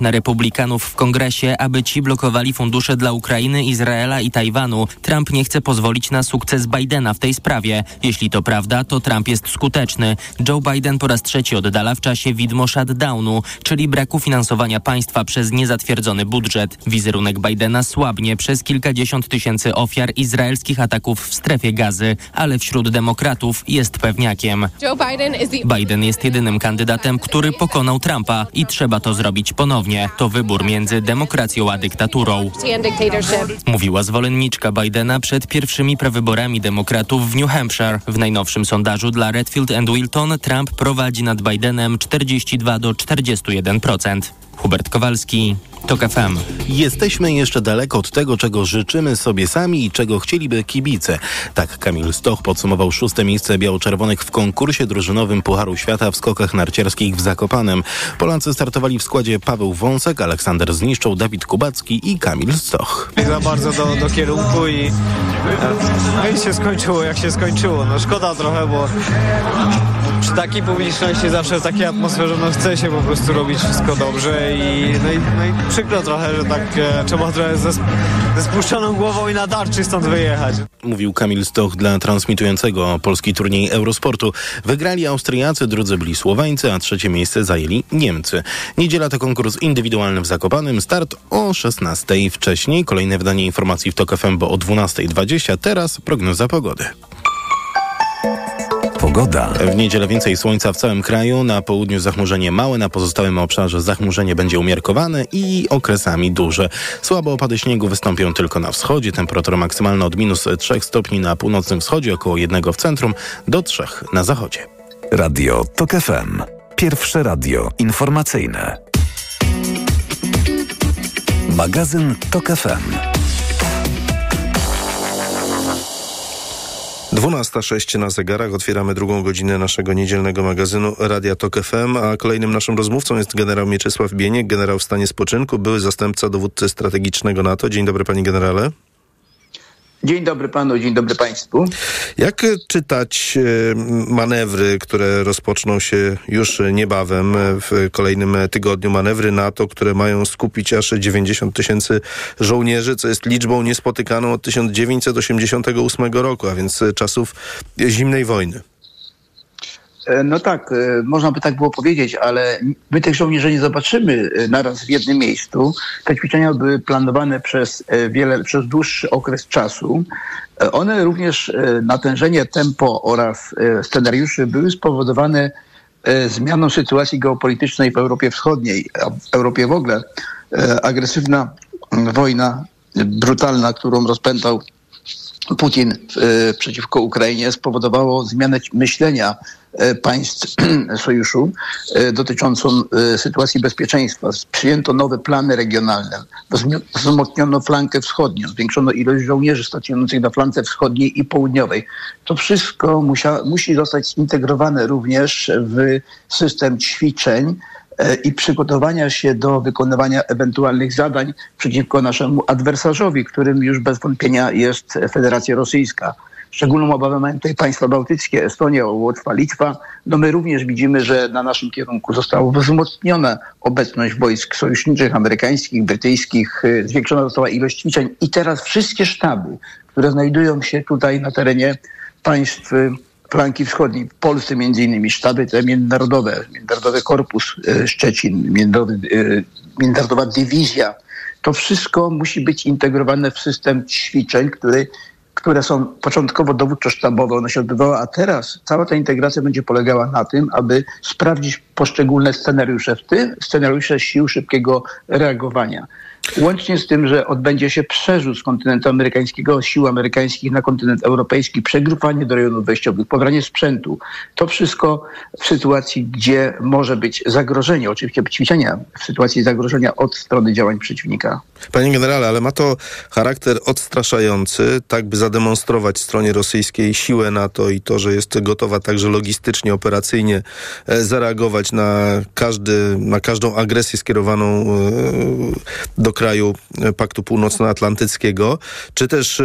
na republikanów w kongresie, aby ci blokowali fundusze dla Ukrainy, Izraela i Tajwanu. Trump nie chce pozwolić na sukces Bidena w tej sprawie. Jeśli to prawda, to Trump jest skuteczny. Joe Biden po raz trzeci oddala w czasie widmo shutdownu, czyli braku finansowania państwa przez niezatwierdzony budżet. Wizerunek Bidena słabnie przez kilkadziesiąt tysięcy ofiar izraelskich ataków w strefie gazy, ale wśród demokratów jest pewniakiem. Biden jest jedynym kandydatem, który pokonał Trumpa i trzeba to zrobić ponownie. To wybór między demokracją a dyktaturą. Mówiła zwolenniczka Bidena przed pierwszymi prewyborami demokratów w New Hampshire. W najnowszym sondażu dla Redfield and Wilton Trump prowadzi nad Bidenem 42 do 41%. Hubert Kowalski, TOK FM. Jesteśmy jeszcze daleko od tego, czego życzymy sobie sami i czego chcieliby kibice. Tak Kamil Stoch podsumował szóste miejsce biało-czerwonych w konkursie drużynowym Pucharu Świata w skokach narciarskich w Zakopanem. Polacy startowali w składzie Paweł Wąsek, Aleksander Zniszczą, Dawid Kubacki i Kamil Stoch. Nie za bardzo do, do kierunku i, no i się skończyło jak się skończyło. No szkoda trochę, bo przy takiej publiczności zawsze w takiej atmosferze no chce się po prostu robić wszystko dobrze i no i, no i przykro trochę, że tak e, trzeba trochę ze, ze spuszczoną głową i na darczy stąd wyjechać. Mówił Kamil Stoch dla transmitującego polski turniej Eurosportu. Wygrali Austriacy, drudzy byli Słoweńcy, a trzecie miejsce zajęli Niemcy. Niedziela to konkurs indywidualny w Zakopanym. Start o 16. Wcześniej kolejne wydanie informacji w TOK FM, bo o 12.20. Teraz prognoza pogody. Pogoda. W niedzielę więcej słońca w całym kraju. Na południu zachmurzenie małe, na pozostałym obszarze zachmurzenie będzie umiarkowane i okresami duże. Słabe opady śniegu wystąpią tylko na wschodzie. Temperatura maksymalna od minus 3 stopni na północnym wschodzie, około 1 w centrum, do 3 na zachodzie. Radio TOK FM. Pierwsze radio informacyjne. Magazyn TOK FM. 12.06 na zegarach. Otwieramy drugą godzinę naszego niedzielnego magazynu Radia Tok FM, a kolejnym naszym rozmówcą jest generał Mieczysław Bieniek, generał w stanie spoczynku, były zastępca dowódcy strategicznego NATO. Dzień dobry panie generale. Dzień dobry panu, dzień dobry państwu. Jak czytać e, manewry, które rozpoczną się już niebawem w kolejnym tygodniu? Manewry NATO, które mają skupić aż 90 tysięcy żołnierzy, co jest liczbą niespotykaną od 1988 roku, a więc czasów zimnej wojny. No tak, można by tak było powiedzieć, ale my tych żołnierzy nie zobaczymy naraz w jednym miejscu. Te ćwiczenia były planowane przez wiele, przez dłuższy okres czasu. One również, natężenie tempo oraz scenariuszy były spowodowane zmianą sytuacji geopolitycznej w Europie Wschodniej, w Europie w ogóle. Agresywna wojna, brutalna, którą rozpętał Putin przeciwko Ukrainie spowodowało zmianę myślenia państw sojuszu y, dotyczącą sytuacji bezpieczeństwa. Przyjęto nowe plany regionalne, wzmocniono flankę wschodnią, zwiększono ilość żołnierzy stacjonujących na flance wschodniej i południowej. To wszystko musia, musi zostać zintegrowane również w system ćwiczeń, i przygotowania się do wykonywania ewentualnych zadań przeciwko naszemu adwersarzowi, którym już bez wątpienia jest Federacja Rosyjska. Szczególną obawę mają tutaj państwa bałtyckie, Estonia, Łotwa, Litwa. No my również widzimy, że na naszym kierunku została wzmocniona obecność wojsk sojuszniczych, amerykańskich, brytyjskich, zwiększona została ilość ćwiczeń i teraz wszystkie sztaby, które znajdują się tutaj na terenie państw flanki wschodniej, w Polsce między innymi sztaby te międzynarodowe, Międzynarodowy Korpus Szczecin, Międzynarodowa Dywizja. To wszystko musi być integrowane w system ćwiczeń, który, które są początkowo dowódczo-sztabowe, one się odbywały, a teraz cała ta integracja będzie polegała na tym, aby sprawdzić poszczególne scenariusze, w tym scenariusze sił szybkiego reagowania. Łącznie z tym, że odbędzie się przerzut z kontynentu amerykańskiego, sił amerykańskich na kontynent europejski, przegrupowanie do rejonów wejściowych, pobranie sprzętu. To wszystko w sytuacji, gdzie może być zagrożenie, oczywiście ćwiczenia w sytuacji zagrożenia od strony działań przeciwnika. Panie generale, ale ma to charakter odstraszający, tak by zademonstrować stronie rosyjskiej siłę NATO i to, że jest gotowa także logistycznie, operacyjnie zareagować na, każdy, na każdą agresję skierowaną do kraju Paktu Północnoatlantyckiego, czy też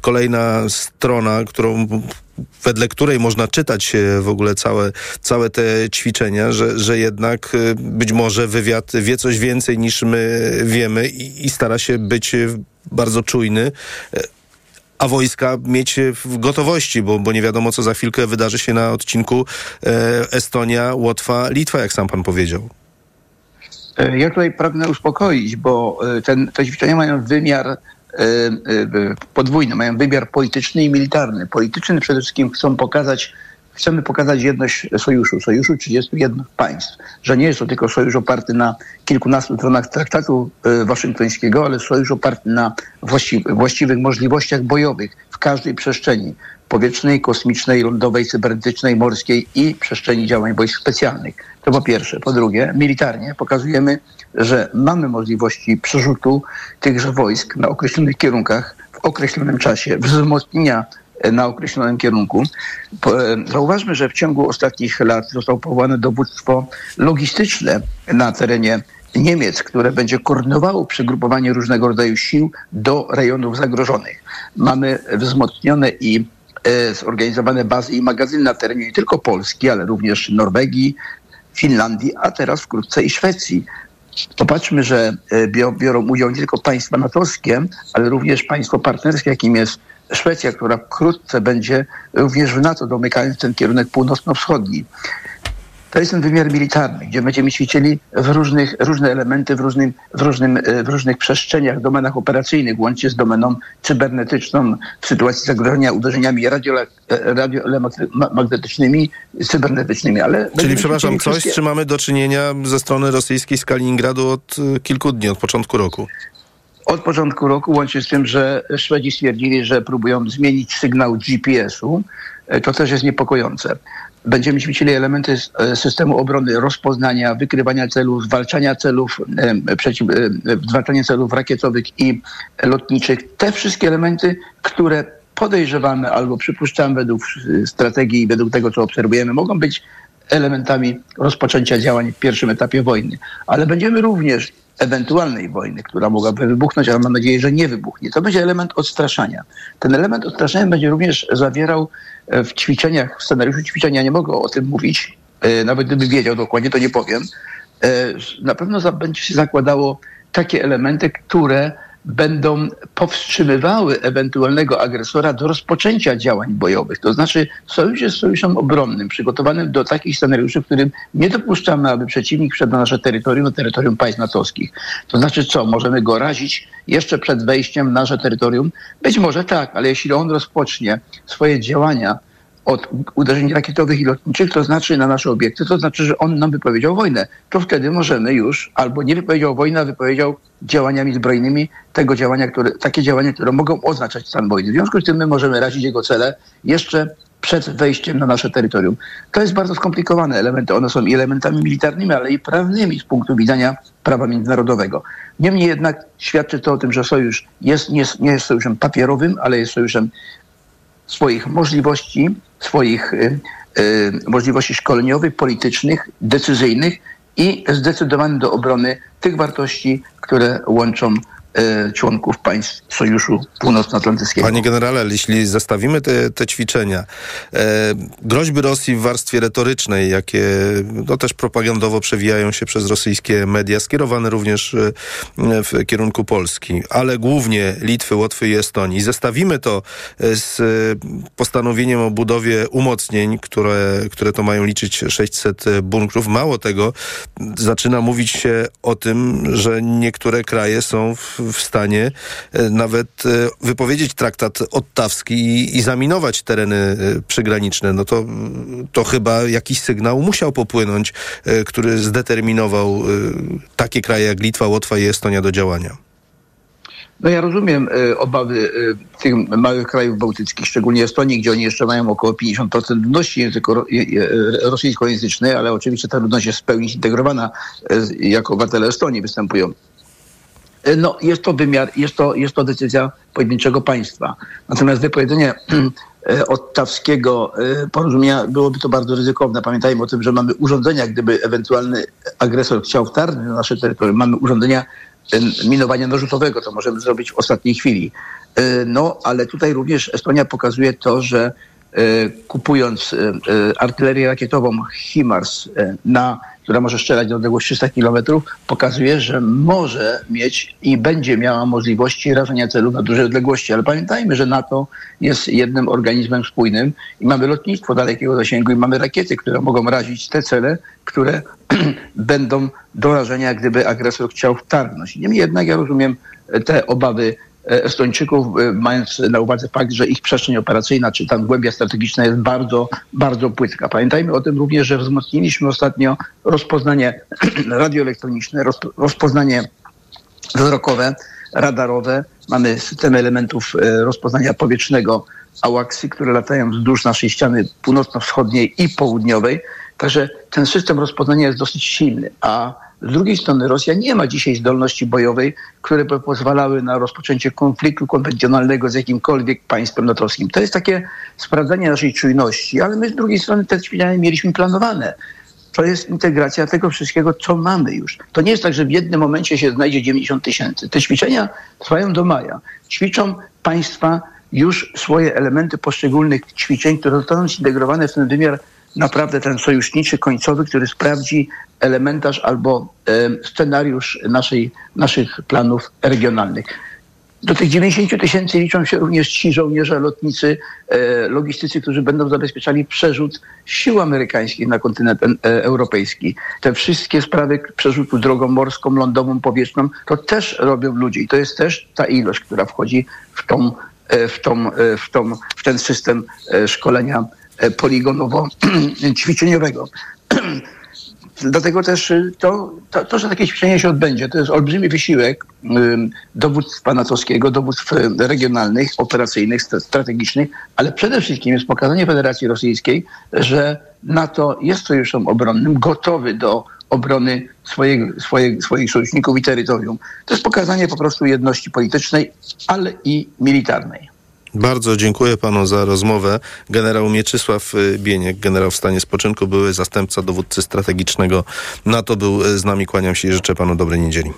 kolejna strona, którą wedle której można czytać w ogóle całe, całe te ćwiczenia, że, że jednak być może wywiad wie coś więcej niż my wiemy i, i stara się być bardzo czujny a wojska mieć w gotowości, bo, bo nie wiadomo, co za chwilkę wydarzy się na odcinku e, Estonia, Łotwa, Litwa, jak sam pan powiedział. E, ja tutaj pragnę uspokoić, bo e, ten, te ćwiczenia mają wymiar e, podwójny, mają wymiar polityczny i militarny. Polityczny przede wszystkim chcą pokazać chcemy pokazać jedność sojuszu, sojuszu 31 państw, że nie jest to tylko sojusz oparty na kilkunastu stronach traktatu e, waszyngtońskiego, ale sojusz oparty na właściwych możliwościach bojowych w każdej przestrzeni powietrznej, kosmicznej, lądowej, cybernetycznej, morskiej i przestrzeni działań wojsk specjalnych. To po pierwsze. Po drugie, militarnie pokazujemy, że mamy możliwości przerzutu tychże wojsk na określonych kierunkach w określonym czasie, wzmocnienia na określonym kierunku. Zauważmy, że w ciągu ostatnich lat zostało powołane dowództwo logistyczne na terenie Niemiec, które będzie koordynowało przygrupowanie różnego rodzaju sił do rejonów zagrożonych. Mamy wzmocnione i e, zorganizowane bazy i magazyny na terenie nie tylko Polski, ale również Norwegii, Finlandii, a teraz wkrótce i Szwecji. Popatrzmy, że e, biorą udział nie tylko państwa natowskie, ale również państwo partnerskie, jakim jest Szwecja, która wkrótce będzie również w NATO domykając ten kierunek północno-wschodni. To jest ten wymiar militarny, gdzie będziemy ćwiczyli w różnych, różne elementy w, różnym, w, różnym, w różnych przestrzeniach, domenach operacyjnych, łącznie z domeną cybernetyczną w sytuacji zagrożenia uderzeniami radioelemagnetycznymi, cybernetycznymi. Ale Czyli, przepraszam, coś, wszystkie... z czym mamy do czynienia ze strony rosyjskiej z Kaliningradu od kilku dni, od początku roku od początku roku, łącznie z tym, że Szwedzi stwierdzili, że próbują zmienić sygnał GPS-u, e, to też jest niepokojące. Będziemy ćwiczyli elementy e, systemu obrony rozpoznania, wykrywania celów, zwalczania celów, e, przeciw, zwalczania celów rakietowych i lotniczych. Te wszystkie elementy, które podejrzewamy albo przypuszczamy według strategii i według tego, co obserwujemy, mogą być elementami rozpoczęcia działań w pierwszym etapie wojny. Ale będziemy również ewentualnej wojny, która mogłaby wybuchnąć, ale mam nadzieję, że nie wybuchnie. To będzie element odstraszania. Ten element odstraszania będzie również zawierał e, w ćwiczeniach, w scenariuszu ćwiczenia, nie mogę o tym mówić, e, nawet gdybym wiedział dokładnie, to nie powiem. E, na pewno będzie się zakładało takie elementy, które będą powstrzymywały ewentualnego agresora do rozpoczęcia działań bojowych. To znaczy sojusz jest sojuszem obronnym, przygotowanym do takich scenariuszy, w którym nie dopuszczamy, aby przeciwnik wszedł na nasze terytorium, na terytorium państw natowskich. To znaczy co? Możemy go razić jeszcze przed wejściem na nasze terytorium? Być może tak, ale jeśli on rozpocznie swoje działania od uderzeń rakietowych i lotniczych, to znaczy na nasze obiekty, to znaczy, że on nam wypowiedział wojnę. To wtedy możemy już albo nie wypowiedział wojnę, a wypowiedział działaniami zbrojnymi tego działania, które, takie działania, które mogą oznaczać stan wojny. W związku z tym my możemy razić jego cele jeszcze przed wejściem na nasze terytorium. To jest bardzo skomplikowane elementy. One są i elementami militarnymi, ale i prawnymi z punktu widzenia prawa międzynarodowego. Niemniej jednak świadczy to o tym, że sojusz jest, nie, nie jest sojuszem papierowym, ale jest sojuszem swoich możliwości, swoich y, y, możliwości szkoleniowych, politycznych, decyzyjnych i zdecydowany do obrony tych wartości, które łączą członków państw Sojuszu Północnoatlantyckiego. Panie generale, jeśli zestawimy te, te ćwiczenia, e, groźby Rosji w warstwie retorycznej, jakie no, też propagandowo przewijają się przez rosyjskie media, skierowane również e, w kierunku Polski, ale głównie Litwy, Łotwy i Estonii. Zestawimy to e, z postanowieniem o budowie umocnień, które, które to mają liczyć 600 bunkrów. Mało tego, zaczyna mówić się o tym, że niektóre kraje są w w stanie e, nawet e, wypowiedzieć traktat ottawski i, i zaminować tereny e, przygraniczne, no to, to chyba jakiś sygnał musiał popłynąć, który zdeterminował takie kraje jak Litwa, Łotwa i Estonia do działania. No ja rozumiem obawy tych małych krajów bałtyckich, szczególnie Estonii, gdzie oni jeszcze mają około 50% ludności języko, rosyjskojęzycznej, ale oczywiście ta ludność jest w pełni zintegrowana, jako obywatele Estonii występują. E, no, jest to wymiar, jest to, jest to decyzja pojedynczego państwa. Natomiast wypowiedzenie e, ottawskiego e, porozumienia byłoby to bardzo ryzykowne. Pamiętajmy o tym, że mamy urządzenia, gdyby ewentualny agresor chciał wtargnąć na nasze terytorium, mamy urządzenia minowania narzutowego, to możemy zrobić w ostatniej chwili. No, ale tutaj również Estonia pokazuje to, że kupując artylerię rakietową HIMARS, na, która może strzelać do odległości 300 km, pokazuje, że może mieć i będzie miała możliwości rażenia celu na duże odległości. Ale pamiętajmy, że NATO jest jednym organizmem spójnym i mamy lotnictwo dalekiego zasięgu i mamy rakiety, które mogą razić te cele, które będą do rażenia, gdyby agresor chciał wtargnąć. Niemniej jednak ja rozumiem te obawy Estończyków, e, mając na uwadze fakt, że ich przestrzeń operacyjna, czy tam głębia strategiczna jest bardzo, bardzo płytka. Pamiętajmy o tym również, że wzmocniliśmy ostatnio rozpoznanie radioelektroniczne, rozpoznanie wzrokowe, radarowe. Mamy systemy elementów e, rozpoznania powietrznego AWACSy, które latają wzdłuż naszej ściany północno-wschodniej i południowej. Także ten system rozpoznania jest dosyć silny, a z drugiej strony Rosja nie ma dzisiaj zdolności bojowej, które by pozwalały na rozpoczęcie konfliktu konwencjonalnego z jakimkolwiek państwem natowskim. To jest takie sprawdzanie naszej czujności, ale my z drugiej strony te ćwiczenia mieliśmy planowane. To jest integracja tego wszystkiego, co mamy już. To nie jest tak, że w jednym momencie się znajdzie 90 tysięcy. Te ćwiczenia trwają do maja. Ćwiczą państwa już swoje elementy poszczególnych ćwiczeń, które zostaną zintegrowane w ten wymiar naprawdę ten sojuszniczy końcowy, który sprawdzi elementarz albo scenariusz naszej, naszych planów regionalnych. Do tych 90 tysięcy liczą się również ci żołnierze, lotnicy, e, logistycy, którzy będą zabezpieczali przerzut sił amerykańskich na kontynent e, europejski. Te wszystkie sprawy przerzutu drogą morską, lądową, powietrzną, to też robią ludzie i to jest też ta ilość, która wchodzi w, tą, e, w, tą, w, tą, w ten system szkolenia poligonowo-ćwiczeniowego. Dlatego też y, to, to, to, że takie ćwiczenie się odbędzie, to jest olbrzymi wysiłek dowództw y, regionalnych, operacyjnych, strategicznych, ale przede wszystkim jest pokazanie Federacji Rosyjskiej, że NATO jest sojuszem obronnym, gotowy do obrony swojego, swoich, swoich sojuszników i terytorium. To jest pokazanie po prostu jedności politycznej, ale i militarnej. Bardzo dziękuję panu za rozmowę. Generał Mieczysław y, Bieniek, generał w stanie spoczynku, były zastępca dowódcy strategicznego NATO, był y, z nami. Kłaniam się i życzę panu dobrej niedzieli.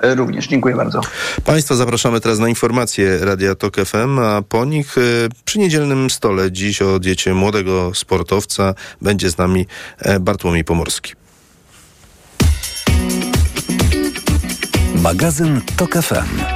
E, również, dziękuję bardzo. Państwa zapraszamy teraz na informacje Radia Tok FM, a po nich y, przy niedzielnym stole dziś o diecie młodego sportowca będzie z nami e, Bartłomiej Pomorski. Magazyn Tok FM.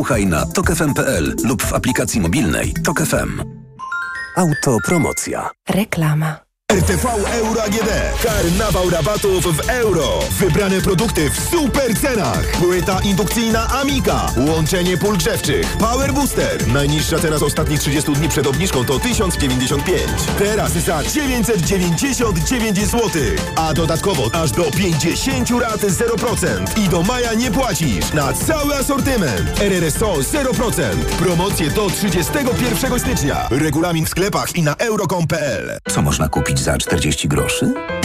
Słuchaj na tokefm.pl lub w aplikacji mobilnej Tok FM. Autopromocja. Reklama. RTV Euro AGD. Karnawał rabatów w euro. Wybrane produkty w super cenach. Płyta indukcyjna Amika. Łączenie pól grzewczych. Power Booster. Najniższa teraz ostatnich 30 dni przed obniżką to 1095. Teraz za 999 zł. A dodatkowo aż do 50 rat 0%. I do maja nie płacisz. Na cały asortyment. RRSO 0%. Promocje do 31 stycznia. Regulamin w sklepach i na euro.com.pl. Co można kupić za 40 groszy?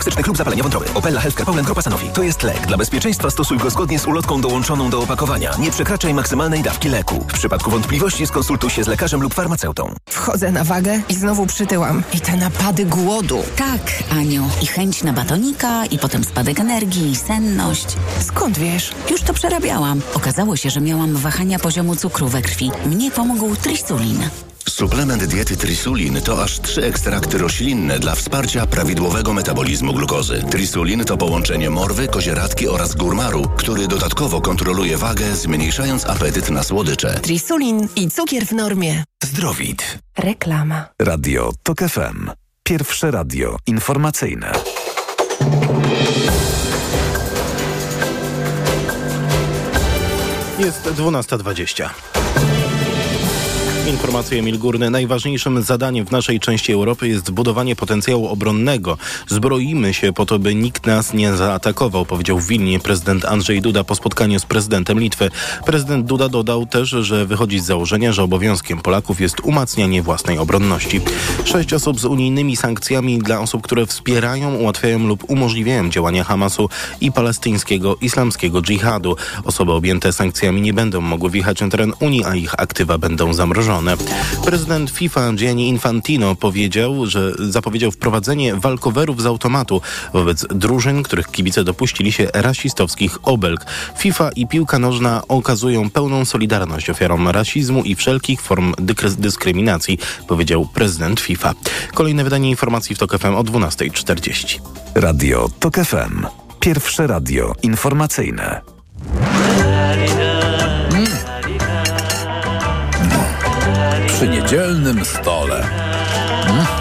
toksycznych lub zapalenie wątroby. Opella Healthcare Poland Grupa Sanofi. To jest lek. Dla bezpieczeństwa stosuj go zgodnie z ulotką dołączoną do opakowania. Nie przekraczaj maksymalnej dawki leku. W przypadku wątpliwości skonsultuj się z lekarzem lub farmaceutą. Wchodzę na wagę i znowu przytyłam. I te napady głodu. Tak, Aniu. I chęć na batonika, i potem spadek energii, i senność. Skąd wiesz? Już to przerabiałam. Okazało się, że miałam wahania poziomu cukru we krwi. Mnie pomógł trisulin. Suplement diety Trisulin to aż trzy ekstrakty roślinne dla wsparcia prawidłowego metabolizmu glukozy. Trisulin to połączenie morwy, kozieradki oraz górmaru, który dodatkowo kontroluje wagę, zmniejszając apetyt na słodycze. Trisulin i cukier w normie. Zdrowit. Reklama. Radio TOK FM. Pierwsze radio informacyjne. Jest 12.20. Informacje Emil Górny. Najważniejszym zadaniem w naszej części Europy jest budowanie potencjału obronnego. Zbroimy się po to, by nikt nas nie zaatakował, powiedział w Wilnie prezydent Andrzej Duda po spotkaniu z prezydentem Litwy. Prezydent Duda dodał też, że wychodzi z założenia, że obowiązkiem Polaków jest umacnianie własnej obronności. Sześć osób z unijnymi sankcjami dla osób, które wspierają, ułatwiają lub umożliwiają działania Hamasu i palestyńskiego islamskiego dżihadu. Osoby objęte sankcjami nie będą mogły wjechać na teren Unii, a ich aktywa będą zamrożone. Prezydent FIFA Gianni Infantino powiedział, że zapowiedział wprowadzenie walkowerów z automatu wobec drużyn, których kibice dopuścili się rasistowskich obelg. FIFA i piłka nożna okazują pełną solidarność ofiarom rasizmu i wszelkich form dyskryminacji, powiedział prezydent FIFA. Kolejne wydanie informacji w TOK FM o 12.40. Radio TOK FM. Pierwsze radio informacyjne. Przy niedzielnym stole. Hmm?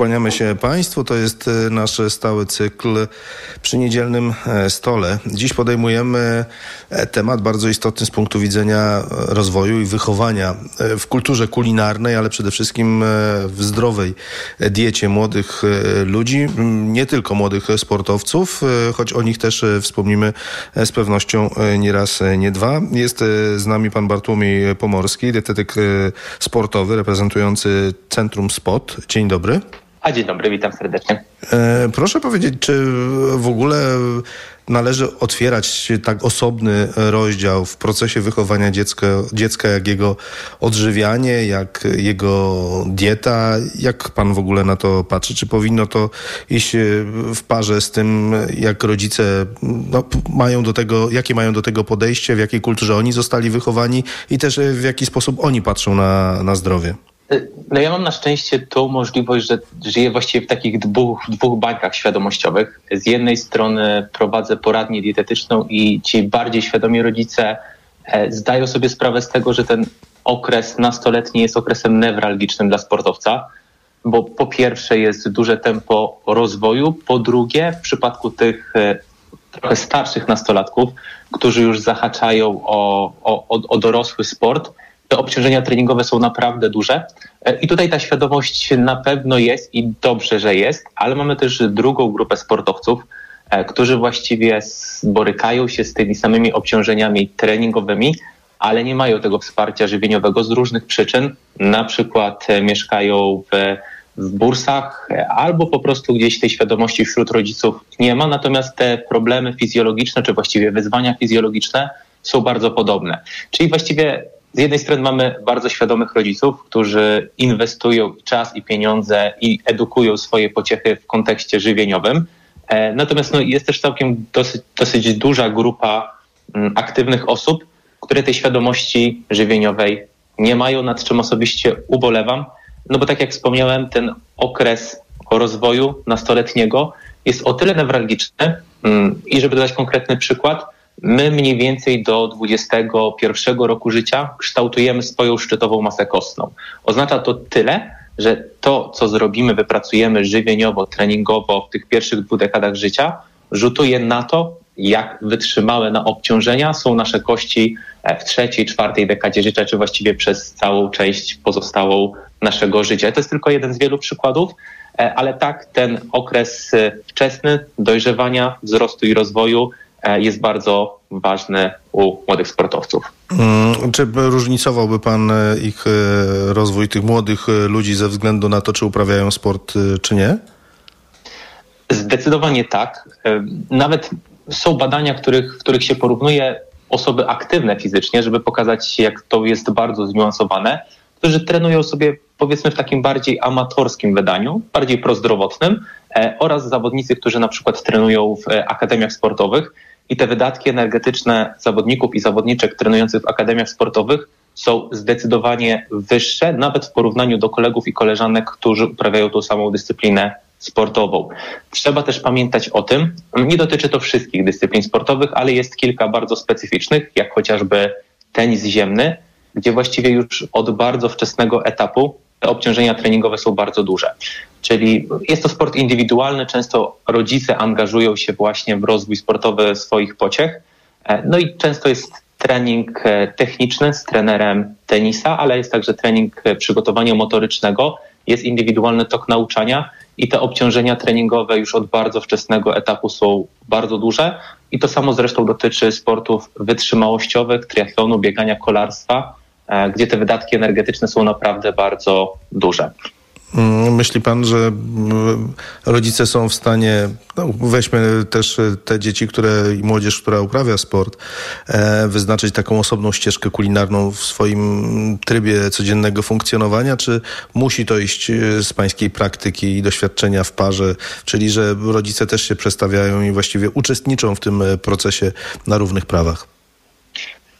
Kłaniamy się Państwu. To jest e, nasz stały cykl przy niedzielnym e, stole. Dziś podejmujemy e, temat bardzo istotny z punktu widzenia rozwoju i wychowania w kulturze kulinarnej, ale przede wszystkim w zdrowej diecie młodych ludzi, nie tylko młodych sportowców, choć o nich też wspomnimy z pewnością nie raz, nie dwa. Jest z nami pan Bartłomiej Pomorski, dietetyk sportowy reprezentujący Centrum SPOT. Dzień dobry. A dzień dobry, witam serdecznie. E, proszę powiedzieć, czy w ogóle należy otwierać tak osobny rozdział w procesie wychowania dziecka, dziecka, jak jego odżywianie, jak jego dieta? Jak pan w ogóle na to patrzy? Czy powinno to iść w parze z tym, jak rodzice no, mają do tego, jakie mają do tego podejście, w jakiej kulturze oni zostali wychowani i też w jaki sposób oni patrzą na, na zdrowie? No ja mam na szczęście tą możliwość, że żyję właściwie w takich dwóch, dwóch bańkach świadomościowych. Z jednej strony prowadzę poradnię dietetyczną i ci bardziej świadomi rodzice e, zdają sobie sprawę z tego, że ten okres nastoletni jest okresem newralgicznym dla sportowca, bo po pierwsze jest duże tempo rozwoju, po drugie w przypadku tych e, trochę starszych nastolatków, którzy już zahaczają o, o, o dorosły sport, te obciążenia treningowe są naprawdę duże. E, I tutaj ta świadomość na pewno jest i dobrze, że jest, ale mamy też drugą grupę sportowców, e, którzy właściwie borykają się z tymi samymi obciążeniami treningowymi, ale nie mają tego wsparcia żywieniowego z różnych przyczyn. Na przykład e, mieszkają w, w bursach albo po prostu gdzieś tej świadomości wśród rodziców nie ma, natomiast te problemy fizjologiczne, czy właściwie wyzwania fizjologiczne są bardzo podobne. Czyli właściwie z jednej strony mamy bardzo świadomych rodziców, którzy inwestują czas i pieniądze i edukują swoje pociechy w kontekście żywieniowym. E, natomiast no, jest też całkiem dosyć, dosyć duża grupa mm, aktywnych osób, które tej świadomości żywieniowej nie mają, nad czym osobiście ubolewam. No bo tak jak wspomniałem, ten okres rozwoju nastoletniego jest o tyle newralgiczny mm, i żeby dodać konkretny przykład, My mniej więcej do 21 roku życia kształtujemy swoją szczytową masę kostną. Oznacza to tyle, że to, co zrobimy, wypracujemy żywieniowo, treningowo w tych pierwszych dwóch dekadach życia, rzutuje na to, jak wytrzymałe na obciążenia są nasze kości e, w trzeciej, czwartej dekadzie życia, czy właściwie przez całą część pozostałą naszego życia. To jest tylko jeden z wielu przykładów, e, ale tak, ten okres e, wczesny dojrzewania, wzrostu i rozwoju jest bardzo ważny u młodych sportowców. Hmm, czy różnicowałby Pan ich rozwój, tych młodych ludzi ze względu na to, czy uprawiają sport, czy nie? Zdecydowanie tak. Nawet są badania, których, w których się porównuje osoby aktywne fizycznie, żeby pokazać, jak to jest bardzo zniuansowane, którzy trenują sobie powiedzmy w takim bardziej amatorskim wydaniu, bardziej prozdrowotnym e, oraz zawodnicy, którzy na przykład trenują w e, akademiach sportowych i te wydatki energetyczne zawodników i zawodniczek trenujących w akademiach sportowych są zdecydowanie wyższe, nawet w porównaniu do kolegów i koleżanek, którzy uprawiają tą samą dyscyplinę sportową. Trzeba też pamiętać o tym, nie dotyczy to wszystkich dyscyplin sportowych, ale jest kilka bardzo specyficznych, jak chociażby tenis ziemny, gdzie właściwie już od bardzo wczesnego etapu obciążenia treningowe są bardzo duże. Czyli jest to sport indywidualny, często rodzice angażują się właśnie w rozwój sportowy swoich pociech. No i często jest trening e, techniczny z trenerem tenisa, ale jest także trening e, przygotowania motorycznego, jest indywidualny tok nauczania i te obciążenia treningowe już od bardzo wczesnego etapu są bardzo duże. I to samo zresztą dotyczy sportów wytrzymałościowych, triathlonu, biegania, kolarstwa, e, gdzie te wydatki energetyczne są naprawdę bardzo duże. Mm, myśli pan, że mm, rodzice są w stanie, no weźmy też e, te dzieci, które i młodzież, która uprawia sport, e, wyznaczyć taką osobną ścieżkę kulinarną w swoim trybie codziennego funkcjonowania, czy musi to iść e, z pańskiej praktyki i doświadczenia w parze, czyli że rodzice też się przestawiają i właściwie uczestniczą w tym procesie na równych prawach?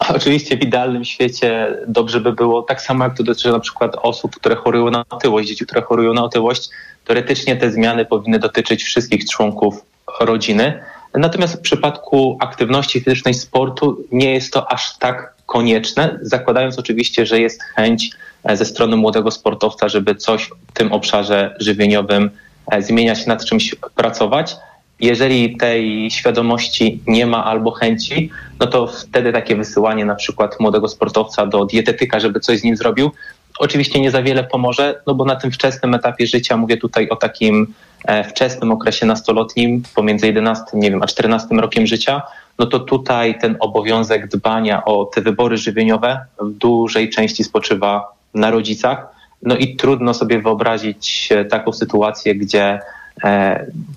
Oczywiście w idealnym świecie dobrze by było, tak samo jak to dotyczy na przykład osób, które chorują na otyłość, dzieci, które chorują na otyłość, teoretycznie te zmiany powinny dotyczyć wszystkich członków rodziny. Natomiast w przypadku aktywności fizycznej sportu nie jest to aż tak konieczne, zakładając oczywiście, że jest chęć e, ze strony młodego sportowca, żeby coś w tym obszarze żywieniowym e, zmieniać, nad czymś pracować. Jeżeli tej świadomości nie ma albo chęci, no to wtedy takie wysyłanie na przykład młodego sportowca do dietetyka, żeby coś z nim zrobił, oczywiście nie za wiele pomoże, no bo na tym wczesnym etapie życia, mówię tutaj o takim e, wczesnym okresie nastoletnim, pomiędzy 11, nie wiem, a 14 rokiem życia, no to tutaj ten obowiązek dbania o te wybory żywieniowe w dużej części spoczywa na rodzicach. No i trudno sobie wyobrazić e, taką sytuację, gdzie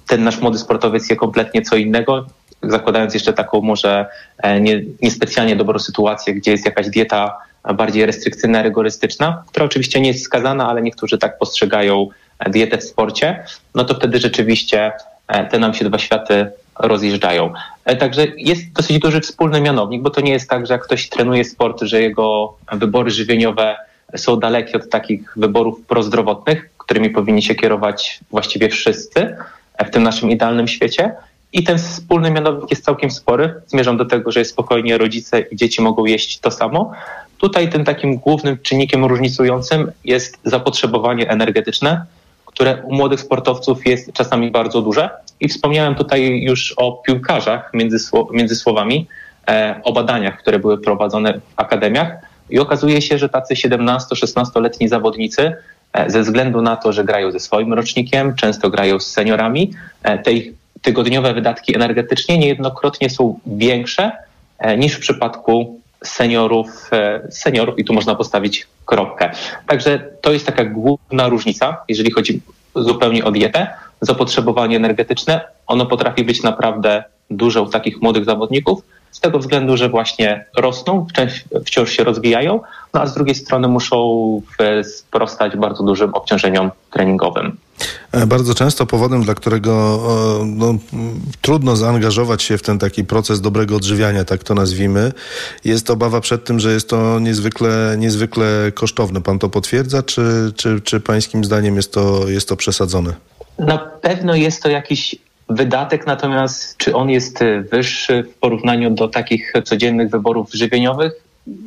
ten nasz młody sportowiec je kompletnie co innego, zakładając jeszcze taką może e, nie, niespecjalnie dobrą sytuację, gdzie jest jakaś dieta bardziej restrykcyjna, rygorystyczna, która oczywiście nie jest wskazana, ale niektórzy tak postrzegają dietę w sporcie, no to wtedy rzeczywiście e, te nam się dwa światy rozjeżdżają. Także jest dosyć duży wspólny mianownik, bo to nie jest tak, że jak ktoś trenuje sport, że jego wybory żywieniowe są dalekie od takich wyborów prozdrowotnych, którymi powinni się kierować właściwie wszyscy w tym naszym idealnym świecie. I ten wspólny mianownik jest całkiem spory. Zmierzam do tego, że spokojnie rodzice i dzieci mogą jeść to samo. Tutaj tym takim głównym czynnikiem różnicującym jest zapotrzebowanie energetyczne, które u młodych sportowców jest czasami bardzo duże. I wspomniałem tutaj już o piłkarzach między, między słowami, e, o badaniach, które były prowadzone w akademiach. I okazuje się, że tacy 17-16-letni zawodnicy E, ze względu na to, że grają ze swoim rocznikiem, często grają z seniorami, e, te ich tygodniowe wydatki energetycznie niejednokrotnie są większe e, niż w przypadku seniorów, seniorów i tu można postawić kropkę. Także to jest taka główna różnica, jeżeli chodzi zupełnie o dietę. Zapotrzebowanie energetyczne, ono potrafi być naprawdę duże u takich młodych zawodników, z tego względu, że właśnie rosną, wciąż się rozwijają, no a z drugiej strony muszą sprostać bardzo dużym obciążeniom treningowym. E, bardzo często powodem, dla którego no, trudno zaangażować się w ten taki proces dobrego odżywiania, tak to nazwijmy, jest obawa przed tym, że jest to niezwykle, niezwykle kosztowne. Pan to potwierdza, czy, czy, czy pańskim zdaniem jest to, jest to przesadzone? Na pewno jest to jakiś wydatek, natomiast czy on jest wyższy w porównaniu do takich codziennych wyborów żywieniowych?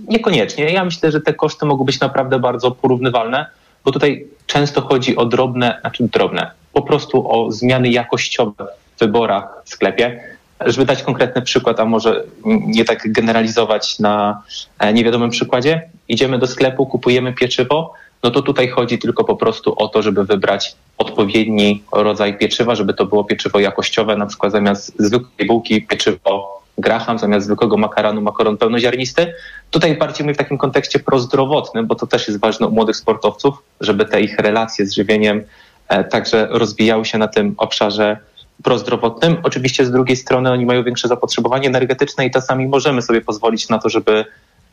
Niekoniecznie. Ja myślę, że te koszty mogą być naprawdę bardzo porównywalne. bo tutaj często chodzi o drobne, znaczy drobne, po prostu o zmiany jakościowe w wyborach w sklepie. Żeby dać konkretny przykład, a może nie tak generalizować na e, niewiadomym przykładzie, idziemy do sklepu, kupujemy pieczywo, no to tutaj chodzi tylko po prostu o to, żeby wybrać odpowiedni rodzaj pieczywa, żeby to było pieczywo jakościowe, na przykład zamiast zwykłej bułki pieczywo graham, zamiast zwykłego makaronu makaron pełnoziarnisty. Tutaj bardziej mówię w takim kontekście prozdrowotnym, bo to też jest ważne u młodych sportowców, żeby te ich relacje z żywieniem e, także rozwijały się na tym obszarze prozdrowotnym. Oczywiście z drugiej strony oni mają większe zapotrzebowanie energetyczne i czasami możemy sobie pozwolić na to, żeby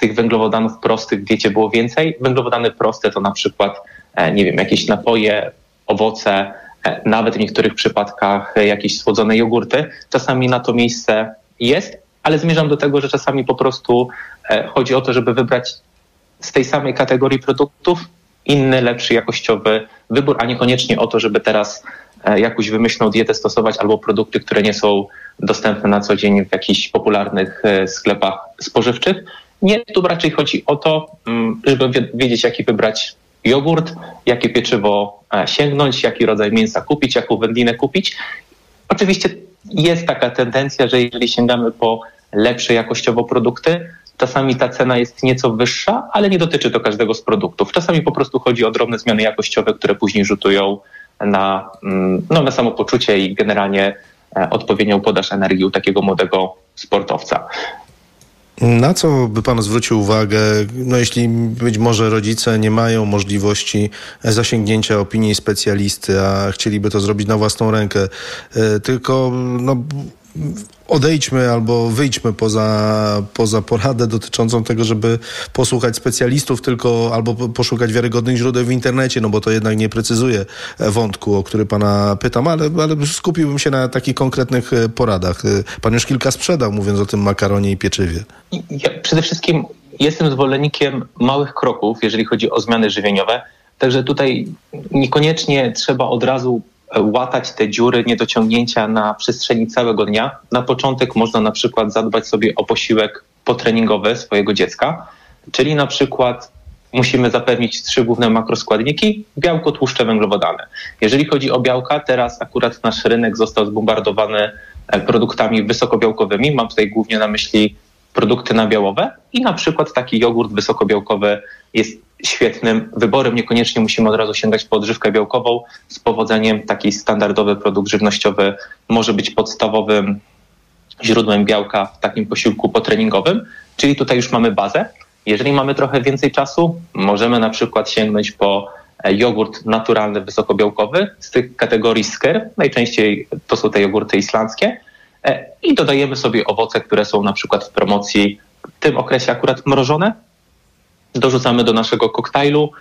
tych węglowodanów prostych w diecie było więcej. Węglowodany proste to na przykład, e, nie wiem, jakieś napoje, owoce, e, nawet w niektórych przypadkach e, jakieś słodzone jogurty. Czasami na to miejsce jest, ale zmierzam do tego, że czasami po prostu chodzi o to, żeby wybrać z tej samej kategorii produktów inny, lepszy, jakościowy wybór, a niekoniecznie o to, żeby teraz jakąś wymyślną dietę stosować albo produkty, które nie są dostępne na co dzień w jakichś popularnych sklepach spożywczych. Nie, tu raczej chodzi o to, mm, żeby wiedzieć, jaki wybrać jogurt, jakie pieczywo e, sięgnąć, jaki rodzaj mięsa kupić, jaką wędlinę kupić. Oczywiście jest taka tendencja, że jeżeli sięgamy po lepsze jakościowo produkty, czasami ta cena jest nieco wyższa, ale nie dotyczy to każdego z produktów. Czasami po prostu chodzi o drobne zmiany jakościowe, które później rzutują na, mm, no, na samopoczucie i generalnie e, odpowiednią podaż energii u takiego młodego sportowca. Na co by pan zwrócił uwagę, no jeśli być może rodzice nie mają możliwości zasięgnięcia opinii specjalisty, a chcieliby to zrobić na własną rękę, e, tylko no, odejdźmy albo wyjdźmy poza, poza poradę dotyczącą tego, żeby posłuchać specjalistów, tylko albo poszukać wiarygodnych źródeł w internecie, no bo to jednak nie precyzuje wątku, o który pana pytam, ale, ale skupiłbym się na takich konkretnych e, poradach. E, pan już kilka sprzedał, mówiąc o tym makaronie i pieczywie. Ja przede wszystkim jestem zwolennikiem małych kroków, jeżeli chodzi o zmiany żywieniowe. Także tutaj niekoniecznie trzeba od razu łatać te dziury, niedociągnięcia na przestrzeni całego dnia. Na początek można na przykład zadbać sobie o posiłek potreningowy swojego dziecka, czyli na przykład musimy zapewnić trzy główne makroskładniki, białko, tłuszcze, węglowodany. Jeżeli chodzi o białka, teraz akurat nasz rynek został zbombardowany e, produktami wysokobiałkowymi. Mam tutaj głównie na myśli produkty nabiałowe i na przykład taki jogurt wysokobiałkowy jest świetnym wyborem. Niekoniecznie musimy od razu sięgać po odżywkę białkową. Z powodzeniem taki standardowy produkt żywnościowy może być podstawowym źródłem białka w takim posiłku potreningowym, czyli tutaj już mamy bazę. Jeżeli mamy trochę więcej czasu, możemy na przykład sięgnąć po e, jogurt naturalny, wysokobiałkowy z tych kategorii sker. Najczęściej to są te jogurty islandzkie. E, I dodajemy sobie owoce, które są na przykład w promocji w tym okresie akurat mrożone, dorzucamy do naszego koktajlu.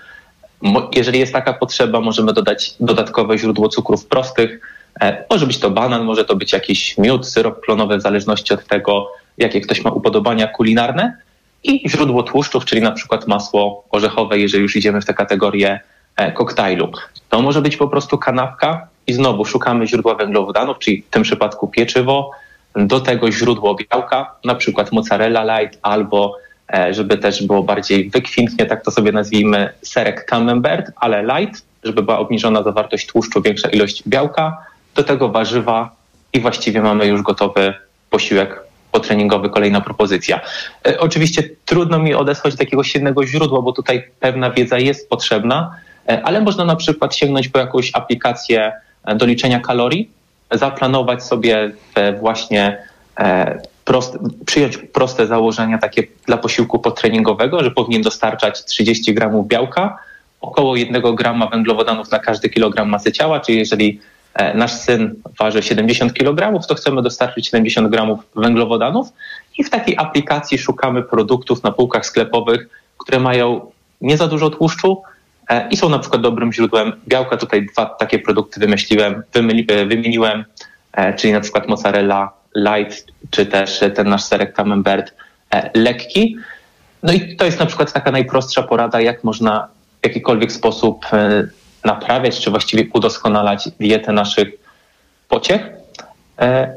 Jeżeli jest taka potrzeba, możemy dodać dodatkowe źródło cukrów prostych. E, może być to banan, może to być jakiś miód, syrop klonowy, w zależności od tego, jakie ktoś ma upodobania kulinarne. I źródło tłuszczów, czyli na przykład masło orzechowe, jeżeli już idziemy w tę kategorię e, koktajlu. To może być po prostu kanapka i znowu szukamy źródła węglowodanów, czyli w tym przypadku pieczywo, do tego źródło białka, na przykład mozzarella light albo żeby też było bardziej wykwintnie, tak to sobie nazwijmy, serek camembert, ale light, żeby była obniżona zawartość tłuszczu, większa ilość białka, do tego warzywa i właściwie mamy już gotowy posiłek potreningowy, kolejna propozycja. E, oczywiście trudno mi odesłać do jakiegoś jednego źródła, bo tutaj pewna wiedza jest potrzebna, e, ale można na przykład sięgnąć po jakąś aplikację do liczenia kalorii, zaplanować sobie właśnie prost, przyjąć proste założenia takie dla posiłku potreningowego, że powinien dostarczać 30 gramów białka, około 1 grama węglowodanów na każdy kilogram masy ciała, czyli jeżeli e, nasz syn waży 70 kg, to chcemy dostarczyć 70 gramów węglowodanów i w takiej aplikacji szukamy produktów na półkach sklepowych, które mają nie za dużo tłuszczu e, i są na przykład dobrym źródłem białka. Tutaj dwa takie produkty wymyśliłem, e, wymieniłem, czyli na przykład mozzarella light, czy też ten nasz serek camembert e, lekki. No i to jest na przykład taka najprostsza porada, jak można w jakikolwiek sposób e, naprawiać, czy właściwie udoskonalać dietę naszych pociech. E,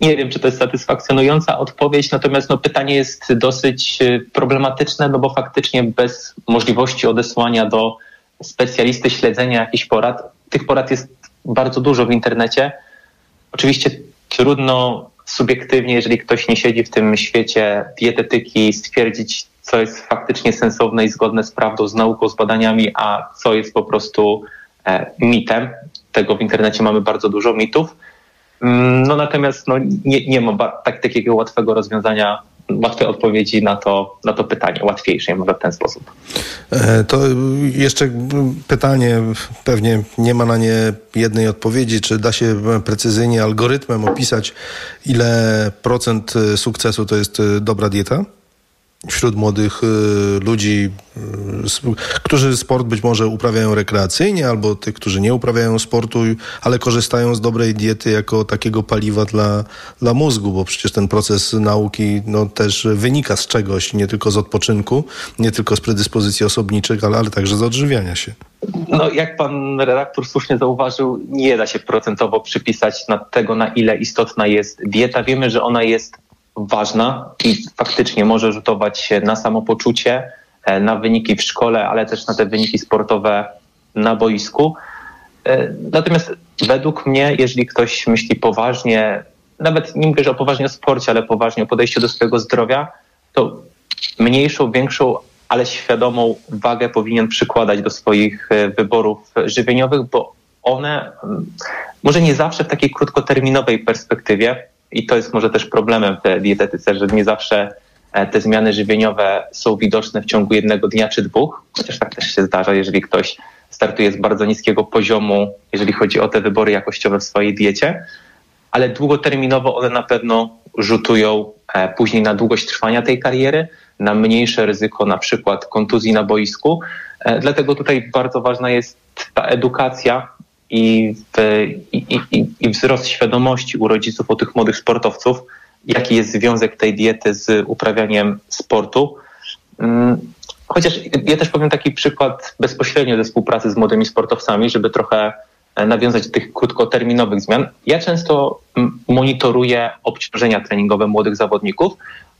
nie wiem, czy to jest satysfakcjonująca odpowiedź, natomiast no, pytanie jest dosyć problematyczne, no bo faktycznie bez możliwości odesłania do specjalisty śledzenia jakichś porad. Tych porad jest bardzo dużo w internecie. Oczywiście trudno subiektywnie, jeżeli ktoś nie siedzi w tym świecie dietetyki, stwierdzić, co jest faktycznie sensowne i zgodne z prawdą, z nauką, z badaniami, a co jest po prostu e, mitem. Tego w internecie mamy bardzo dużo mitów. Mm, no natomiast no, nie, nie ma tak, takiego łatwego rozwiązania, łatwej odpowiedzi na to, na to pytanie, łatwiejszej może w ten sposób. E, to jeszcze pytanie, pewnie nie ma na nie jednej odpowiedzi, czy da się precyzyjnie algorytmem opisać, ile procent sukcesu to jest dobra dieta? Wśród młodych y, ludzi, y, którzy sport być może uprawiają rekreacyjnie, albo tych, którzy nie uprawiają sportu, ale korzystają z dobrej diety jako takiego paliwa dla, dla mózgu, bo przecież ten proces nauki no, też wynika z czegoś, nie tylko z odpoczynku, nie tylko z predyspozycji osobniczych, ale, ale także z odżywiania się. No, jak pan redaktor słusznie zauważył, nie da się procentowo przypisać na tego, na ile istotna jest dieta. Wiemy, że ona jest ważna i faktycznie może rzutować na samopoczucie, e, na wyniki w szkole, ale też na te wyniki sportowe na boisku. E, natomiast według mnie, jeżeli ktoś myśli poważnie, nawet nie mówię, że o poważnie o sporcie, ale poważnie o podejściu do swojego zdrowia, to mniejszą, większą, ale świadomą wagę powinien przykładać do swoich e, wyborów żywieniowych, bo one mm, może nie zawsze w takiej krótkoterminowej perspektywie, i to jest może też problemem w dietetyce, że nie zawsze e, te zmiany żywieniowe są widoczne w ciągu jednego dnia czy dwóch, chociaż tak też się zdarza, jeżeli ktoś startuje z bardzo niskiego poziomu, jeżeli chodzi o te wybory jakościowe w swojej diecie, ale długoterminowo one na pewno rzutują e, później na długość trwania tej kariery, na mniejsze ryzyko na przykład kontuzji na boisku. E, dlatego tutaj bardzo ważna jest ta edukacja i, w, i, i, i wzrost świadomości u rodziców, u tych młodych sportowców, jaki jest związek tej diety z uprawianiem sportu. Mm, chociaż ja też powiem taki przykład bezpośrednio ze współpracy z młodymi sportowcami, żeby trochę e, nawiązać do tych krótkoterminowych zmian. Ja często monitoruję obciążenia treningowe młodych zawodników,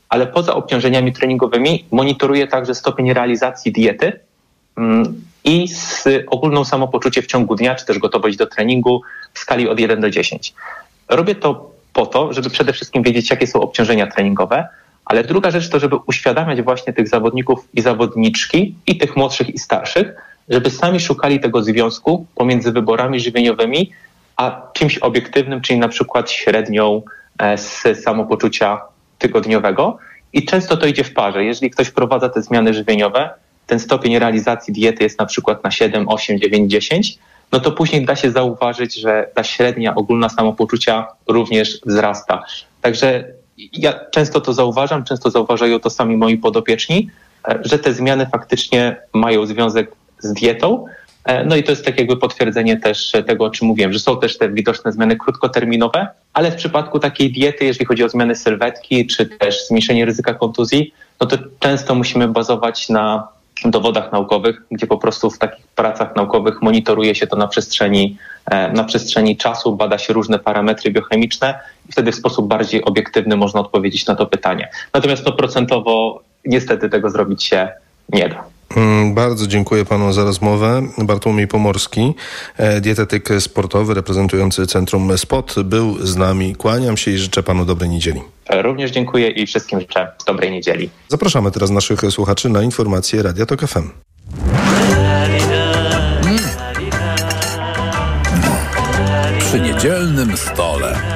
ale poza obciążeniami treningowymi monitoruję także stopień realizacji diety mm, i z ogólną samopoczucie w ciągu dnia, czy też gotowość do treningu w skali od 1 do 10. Robię to po to, żeby przede wszystkim wiedzieć, jakie są obciążenia treningowe, ale druga rzecz to, żeby uświadamiać właśnie tych zawodników i zawodniczki, i tych młodszych i starszych, żeby sami szukali tego związku pomiędzy wyborami żywieniowymi a czymś obiektywnym, czyli na przykład średnią e, z samopoczucia tygodniowego. I często to idzie w parze. Jeżeli ktoś wprowadza te zmiany żywieniowe, ten stopień realizacji diety jest na przykład na 7, 8, 9, 10, no to później da się zauważyć, że ta średnia ogólna samopoczucia również wzrasta. Także ja często to zauważam, często zauważają to sami moi podopieczni, e, że te zmiany faktycznie mają związek z dietą. E, no i to jest tak jakby potwierdzenie też tego, o czym mówiłem, że są też te widoczne zmiany krótkoterminowe, ale w przypadku takiej diety, jeżeli chodzi o zmiany sylwetki, czy też zmniejszenie ryzyka kontuzji, no to często musimy bazować na dowodach naukowych, gdzie po prostu w takich pracach naukowych monitoruje się to na przestrzeni, e, na przestrzeni czasu, bada się różne parametry biochemiczne i wtedy w sposób bardziej obiektywny można odpowiedzieć na to pytanie. Natomiast to procentowo niestety tego zrobić się nie da. Mm, bardzo dziękuję panu za rozmowę. Bartłomiej Pomorski, e, dietetyk sportowy reprezentujący Centrum SPOT był z nami. Kłaniam się i życzę panu dobrej niedzieli. Również dziękuję i wszystkim życzę dobrej niedzieli. Zapraszamy teraz naszych słuchaczy na informacje Radia Tok FM. Przy niedzielnym stole.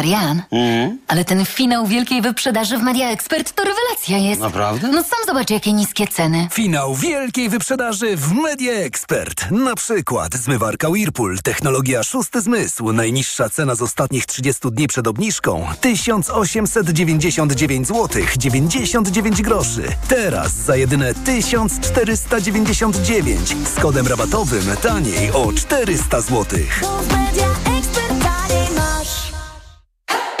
Marian, ale ten finał wielkiej wyprzedaży w Media Expert to rewelacja jest. Naprawdę? No sam zobacz, jakie niskie ceny. Finał wielkiej wyprzedaży w Media Expert. Na przykład zmywarka Whirlpool, technologia szósty zmysł. Najniższa cena z ostatnich 30 dni przed obniżką 1899 zł 99 groszy. Teraz za jedyne 1499 z kodem rabatowym taniej o 400 zł.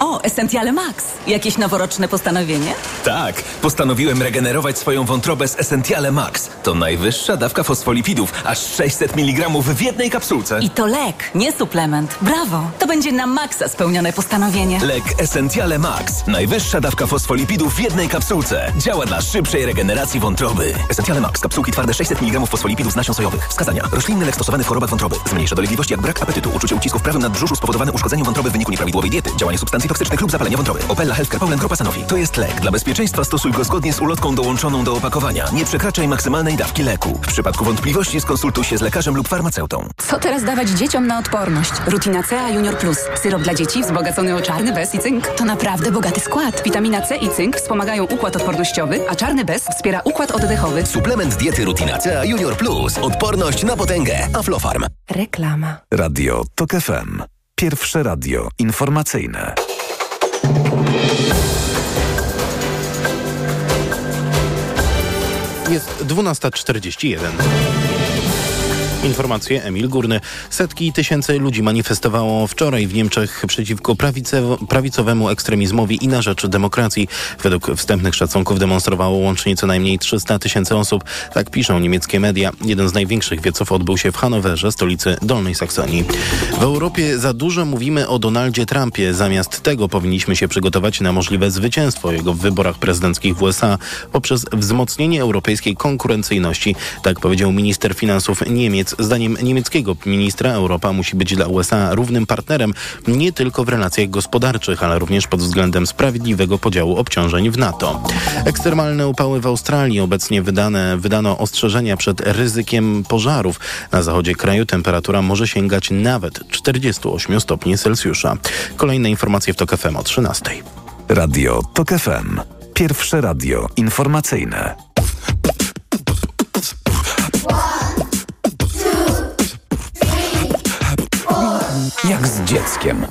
O, Essentiale Max. Jakieś noworoczne postanowienie? Tak, postanowiłem regenerować swoją wątrobę z Essentiale Max. To najwyższa dawka fosfolipidów, aż 600 mg w jednej kapsułce. I to lek, nie suplement. Brawo! To będzie na maksa spełnione postanowienie. Lek Essentiale Max. Najwyższa dawka fosfolipidów w jednej kapsułce. Działa dla szybszej regeneracji wątroby. Essentiale Max. Kapsułki twarde 600 mg fosfolipidów z nasion sojowych. Wskazania. Roślinny lek stosowany w chorobach wątroby. Zmniejsza dolegliwości jak brak apetytu, uczucie ucisku w prawym nadbrzuszu spowodowane uszkodzeniem wątroby w wyniku nieprawidłowej diety, działanie substancji toksycznych lub zapalenie wątroby. Opella Healthcare Poland Grupa Sanofi. To jest lek. Dla bezpieczeństwa stosuj go zgodnie z ulotką dołączoną do opakowania. Nie przekraczaj maksymalnej dawki leku. W przypadku wątpliwości skonsultuj się z lekarzem lub farmaceutą. Co teraz dawać dzieciom na odporność? Rutina C Junior Plus. Syrop dla dzieci wzbogacony o czarny bez i cynk. To naprawdę bogaty skład. Witamina C i cynk wspomagają układ odpornościowy, a czarny bez wspiera układ oddechowy. Suplement diety Rutina C Junior Plus. Odporność na potęgę. Aflofarm. Reklama. Radio TOK FM. Pierwsze radio informacyjne. Jest 12.41. Informacje Emil Górny. Setki tysięcy ludzi manifestowało wczoraj w Niemczech przeciwko prawicowemu ekstremizmowi i na rzecz demokracji. Według wstępnych szacunków demonstrowało łącznie co najmniej 300 tysięcy osób. Tak piszą niemieckie media. Jeden z największych wieców odbył się w Hanowerze, stolicy Dolnej Saksonii. W Europie za dużo mówimy o Donaldzie Trumpie. Zamiast tego powinniśmy się przygotować na możliwe zwycięstwo jego w wyborach prezydenckich w USA poprzez wzmocnienie europejskiej konkurencyjności. Tak powiedział minister finansów Niemiec. Zdaniem niemieckiego ministra Europa musi być dla USA równym partnerem nie tylko w relacjach gospodarczych, ale również pod względem sprawiedliwego podziału obciążeń w NATO. Ekstremalne upały w Australii obecnie wydane, wydano ostrzeżenia przed ryzykiem pożarów. Na zachodzie kraju temperatura może sięgać nawet 48 stopni Celsjusza. Kolejne informacje w TOK FM o 13. Radio TOK FM. Pierwsze radio informacyjne. Jak z dzieckiem.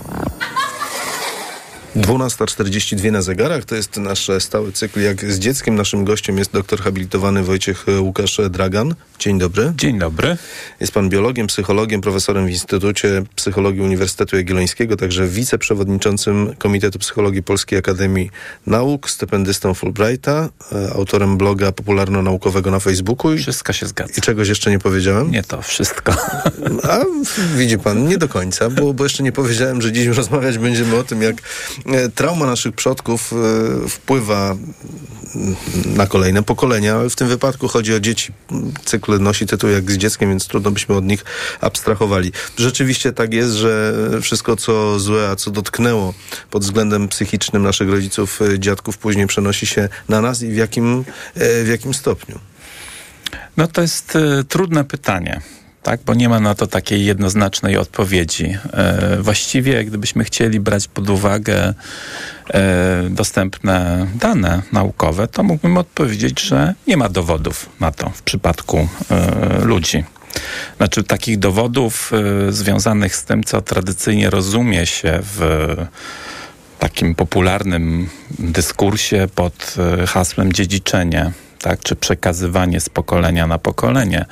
12.42 na zegarach to jest nasz stały cykl Jak z dzieckiem. Naszym gościem jest doktor habilitowany Wojciech Łukasz Dragan. Dzień dobry. Dzień dobry. Jest pan biologiem, psychologiem, profesorem w Instytucie Psychologii Uniwersytetu Jagiellońskiego, także wiceprzewodniczącym Komitetu Psychologii Polskiej Akademii Nauk, stypendystą Fulbrighta, e, autorem bloga popularno-naukowego na Facebooku. I, Wszystko się zgadza. I czegoś jeszcze nie powiedziałem? Nie to wszystko. A widzi pan, nie do końca, bo, bo jeszcze nie powiedziałem, że dziś rozmawiać będziemy o tym, jak e, trauma naszych przodków e, wpływa na kolejne pokolenia, ale w tym wypadku chodzi o dzieci. Cykl nosi tytuł jak z dzieckiem, więc trudno byśmy od nich abstrahowali. Rzeczywiście tak jest, że wszystko co złe, a co dotknęło pod względem psychicznym naszych rodziców, e, dziadków, później przenosi się na nas i w jakim, e, w jakim stopniu? No to jest y, trudne pytanie. Tak, bo nie ma na to takiej jednoznacznej odpowiedzi. E, właściwie, gdybyśmy chcieli brać pod uwagę e, dostępne dane naukowe, to mógłbym odpowiedzieć, że nie ma dowodów na to w przypadku e, ludzi. Znaczy takich dowodów związanych z tym, co tradycyjnie rozumie się w takim popularnym dyskursie pod hasłem dziedziczenie tak, czy przekazywanie z pokolenia na pokolenie.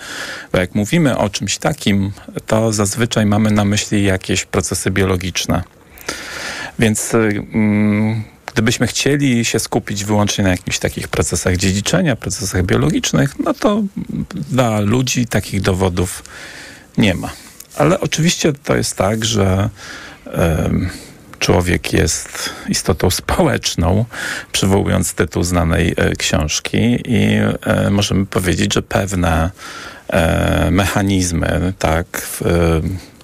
Bo jak mówimy o czymś takim, to zazwyczaj mamy na myśli jakieś procesy biologiczne. Więc mm, gdybyśmy chcieli się skupić wyłącznie na jakichś takich procesach dziedziczenia, procesach biologicznych, no to dla ludzi takich dowodów nie ma. Ale oczywiście to jest tak, że człowiek jest istotą społeczną, przywołując tytuł znanej e, książki i e, możemy powiedzieć, że pewne e, mechanizmy, tak,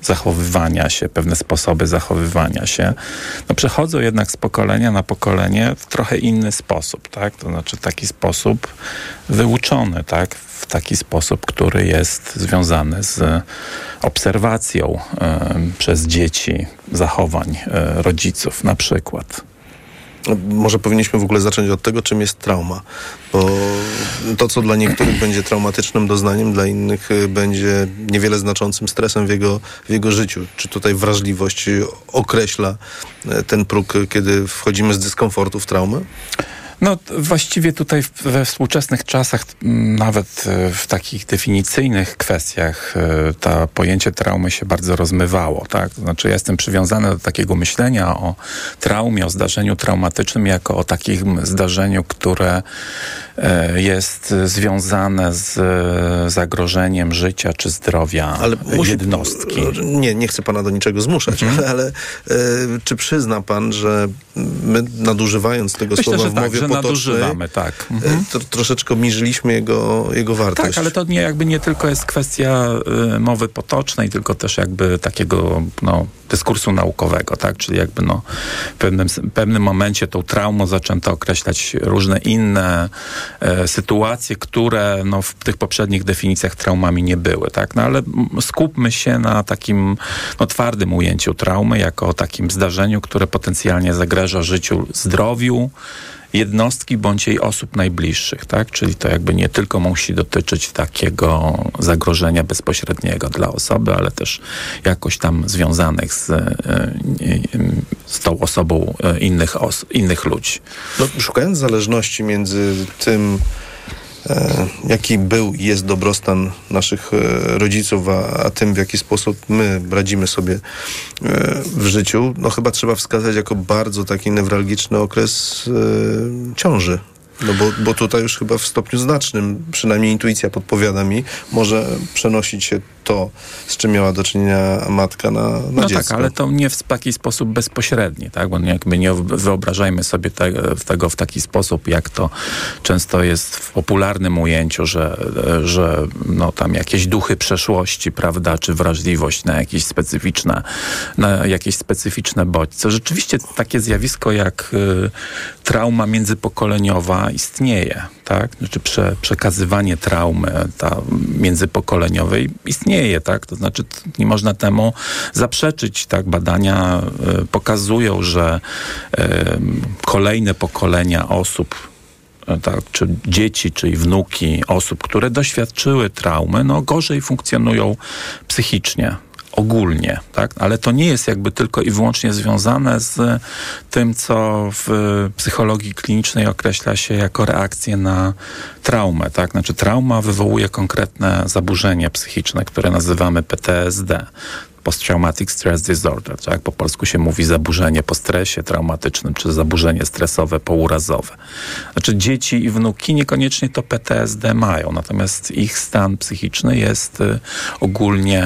zachowywania się, pewne sposoby zachowywania się, no przechodzą jednak z pokolenia na pokolenie w trochę inny sposób, tak? To znaczy taki sposób wyuczony, tak? W taki sposób, który jest związany z obserwacją y, przez dzieci zachowań y, rodziców na przykład. Może powinniśmy w ogóle zacząć od tego, czym jest trauma. Bo to, co dla niektórych będzie traumatycznym doznaniem, dla innych y, będzie niewiele znaczącym stresem w jego, w jego życiu. Czy tutaj wrażliwość określa y, ten próg, kiedy wchodzimy z dyskomfortu w traumę? No właściwie tutaj we współczesnych czasach, nawet e, w takich definicyjnych kwestiach, e, to pojęcie traumy się bardzo rozmywało. Tak? To znaczy ja jestem przywiązany do takiego myślenia o traumie, o zdarzeniu traumatycznym jako o takim zdarzeniu, które e, jest związane z zagrożeniem życia czy zdrowia ale musi, jednostki. Nie, nie chcę pana do niczego zmuszać, mhm. ale, ale czy przyzna pan, że my nadużywając tego Myślę, słowa w tak, mowie nadużywamy, tak. E, mhm. To, troszeczkę obniżyliśmy jego, jego wartość. Tak, ale to nie, jakby nie tylko jest kwestia y, mowy potocznej, tylko też jakby takiego no, dyskursu naukowego, tak? Czyli jakby no, w pewnym, pewnym momencie tą traumą zaczęto określać różne inne e, sytuacje, które no, w tych poprzednich definicjach traumami nie były, tak? No ale skupmy się na takim no, twardym ujęciu traumy, jako o takim zdarzeniu, które potencjalnie zagraża życiu, zdrowiu, jednostki bądź jej osób najbliższych, tak? Czyli to jakby nie tylko musi dotyczyć takiego zagrożenia bezpośredniego dla osoby, ale też jakoś tam związanych z, e, z tą osobą e, innych, os innych ludzi. No, szukając zależności między tym, jaki był i jest dobrostan naszych e, rodziców, a, a, tym, w jaki sposób my radzimy sobie e, w życiu, no chyba trzeba wskazać jako bardzo taki newralgiczny okres ciąży. No bo, bo tutaj już chyba w stopniu znacznym, przynajmniej intuicja podpowiada mi, może przenosić się to, z czym miała do czynienia matka na, na no dziecko. tak, ale to nie w taki sposób bezpośredni, tak? Bo jakby nie wyobrażajmy sobie te, tego w taki sposób, jak to często jest w popularnym ujęciu, że, że no tam jakieś duchy przeszłości, prawda, czy wrażliwość na jakieś specyficzne, na jakieś specyficzne bodźce. Rzeczywiście takie zjawisko jak y, trauma międzypokoleniowa istnieje, tak? Znaczy prze, przekazywanie traumy ta międzypokoleniowej istnieje, tak? To znaczy nie można temu zaprzeczyć, tak? Badania y, pokazują, że y, kolejne pokolenia osób tak, czy dzieci, czy wnuki osób, które doświadczyły traumy, no gorzej funkcjonują psychicznie ogólnie, tak? ale to nie jest jakby tylko i wyłącznie związane z tym, co w psychologii klinicznej określa się jako reakcję na traumę. Tak? Znaczy trauma wywołuje konkretne zaburzenie psychiczne, które nazywamy PTSD. Post-Traumatic Stress Disorder, tak? Po polsku się mówi zaburzenie po stresie traumatycznym, czy zaburzenie stresowe pourazowe. Znaczy dzieci i wnuki niekoniecznie to PTSD mają, natomiast ich stan psychiczny jest y, ogólnie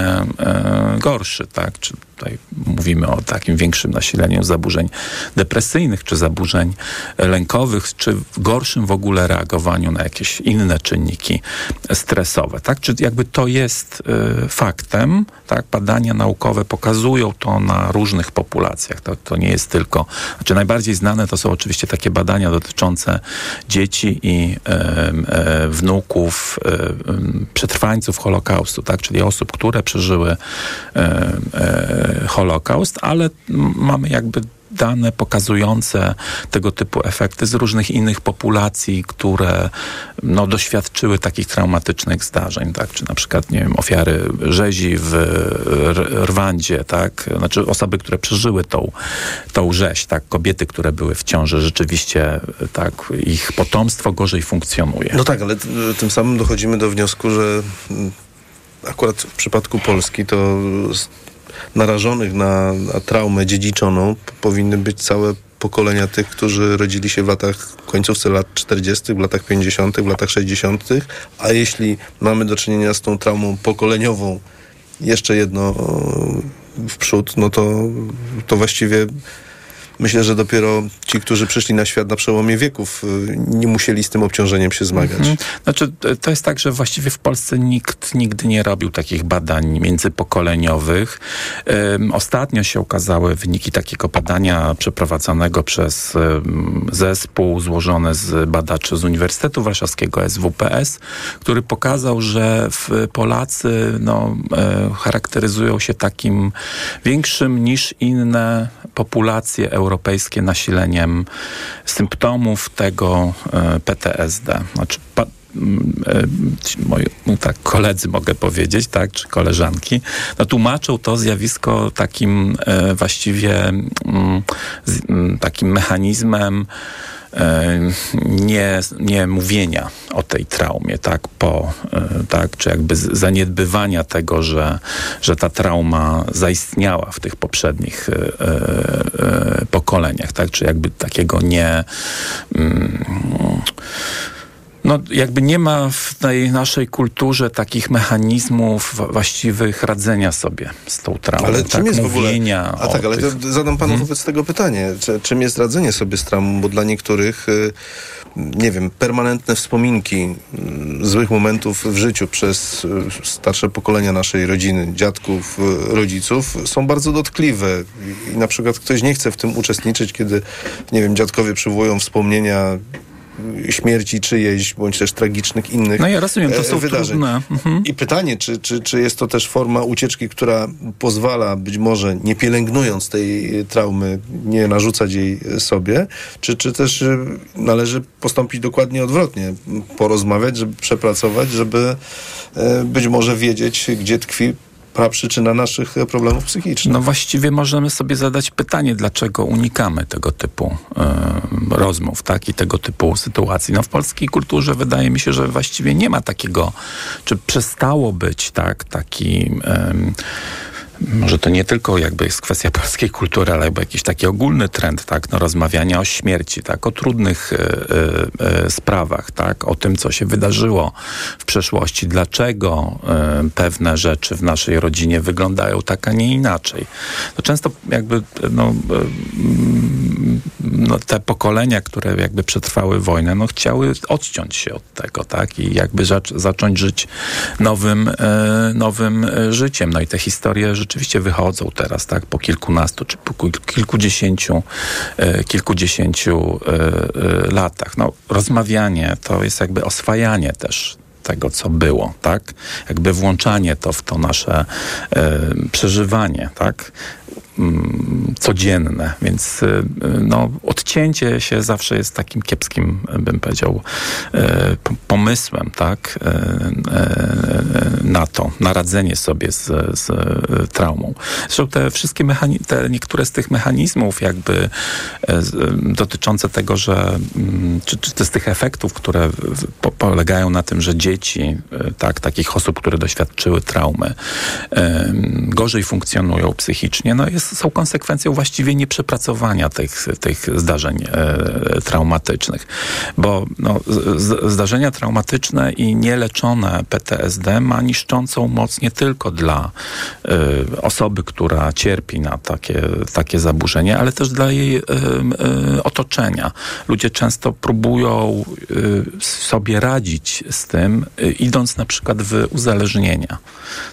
y, gorszy, tak? Czy tutaj mówimy o takim większym nasileniu zaburzeń depresyjnych, czy zaburzeń lękowych, czy gorszym w ogóle reagowaniu na jakieś inne czynniki stresowe, tak? Czy jakby to jest y, faktem, tak? Badania naukowe pokazują to na różnych populacjach. To, to nie jest tylko, znaczy najbardziej znane to są oczywiście takie badania dotyczące dzieci i e, e, wnuków e, przetrwańców Holokaustu, tak? Czyli osób, które przeżyły Holokaust, ale mamy jakby dane pokazujące tego typu efekty z różnych innych populacji, które no, doświadczyły takich traumatycznych zdarzeń, tak? Czy na przykład, nie wiem, ofiary rzezi w Rwandzie, tak? Znaczy osoby, które przeżyły tą, tą rzeź, tak? Kobiety, które były w ciąży, rzeczywiście tak, ich potomstwo gorzej funkcjonuje. No tak, ale tym samym dochodzimy do wniosku, że akurat w przypadku Polski to narażonych na, na traumę dziedziczoną powinny być całe pokolenia tych, którzy rodzili się w latach końcówce lat 40., w latach 50., w latach 60., a jeśli mamy do czynienia z tą traumą pokoleniową jeszcze jedno e, w przód, no to, to właściwie myślę, że dopiero ci, którzy przyszli na świat na przełomie wieków, y, nie musieli z tym obciążeniem się zmagać. Mhm. Znaczy, to jest tak, że właściwie w Polsce nikt nigdy nie robił takich badań międzypokoleniowych. Ostatnio się ukazały wyniki takiego badania przeprowadzonego przez zespół złożony z badaczy z Uniwersytetu Warszawskiego SWPS, który pokazał, że Polacy no, e, charakteryzują się takim większym niż inne populacje europejskie nasileniem symptomów tego e, PTSD. Znaczy, pa, m, e, moi no tak, koledzy mogę powiedzieć, tak, czy koleżanki, no tłumaczą to zjawisko takim e, właściwie mm, z, m, takim mechanizmem nie, nie mówienia o tej traumie, tak, po, e, tak, czy jakby zaniedbywania tego, że, że ta trauma zaistniała w tych poprzednich e, e, pokoleniach, tak, czy jakby takiego nie mm, no, jakby nie ma w tej naszej kulturze takich mechanizmów właściwych radzenia sobie z tą traumą. Ale tak, czym jest w ogóle... mówienia A tak, ale tych... zadam panu wobec tego pytanie. Czy, czym jest radzenie sobie z traumą? Bo dla niektórych, y, nie wiem, permanentne wspominki y, złych momentów w życiu przez y, starsze pokolenia naszej rodziny, dziadków, y, rodziców są bardzo dotkliwe. I, na przykład ktoś nie chce w tym uczestniczyć, kiedy, nie wiem, dziadkowie przywołują wspomnienia śmierci czyjejś, bądź też tragicznych innych No ja rozumiem, to e, są wydarzeń. Mhm. I pytanie, czy, czy, czy jest to też forma ucieczki, która pozwala być może, nie pielęgnując tej traumy, nie narzucać jej sobie, czy, czy też y, należy postąpić dokładnie odwrotnie, porozmawiać, żeby przepracować, żeby y, być może wiedzieć, gdzie tkwi praprzyczyna naszych y, problemów psychicznych. No właściwie możemy sobie zadać pytanie, dlaczego unikamy tego typu e, rozmów, tak, i tego typu sytuacji. No w polskiej kulturze wydaje mi się, że właściwie nie ma takiego, czy przestało być, tak, taki... em, może to nie tylko jakby jest kwestia polskiej kultury, ale jakby jakiś taki ogólny trend, tak, no rozmawiania o śmierci, tak, o trudnych e, e, sprawach, tak, o tym, co się wydarzyło w przeszłości, dlaczego e, pewne rzeczy w naszej rodzinie wyglądają tak, a nie inaczej. To często jakby, no, mm, no te pokolenia, które jakby przetrwały wojnę, no chciały odciąć się od tego, tak, i jakby zac- zacząć żyć nowym, nowym życiem. No i te historie rzeczywiście wychodzą teraz, tak, po kilkunastu czy po kil- kilkudziesięciu, e, kilkudziesięciu e, e, latach. No, rozmawianie to jest jakby oswajanie też tego, co było, tak? Jakby włączanie to w to nasze przeżywanie, tak? Mm, codzienne, więc y, no, odcięcie się zawsze jest takim kiepskim, bym powiedział, p- pomysłem, tak, na to, na radzenie sobie z, z traumą. Zresztą te wszystkie mechani- te niektóre z tych mechanizmów jakby dotyczące tego, że mm, czy, czy z tych efektów, które po, polegają na tym, że dzieci, tak, takich osób, które doświadczyły traumy, gorzej funkcjonują psychicznie, no jest, są konsekwencją właściwie nieprzepracowania tych, tych zdarzeń e, traumatycznych. Bo no, z, zdarzenia traumatyczne i nieleczone PTSD ma niszczącą moc nie tylko dla e, osoby, która cierpi na takie, takie zaburzenie, ale też dla jej e, e, otoczenia. Ludzie często próbują e, sobie radzić z tym, e, idąc na przykład w uzależnienia.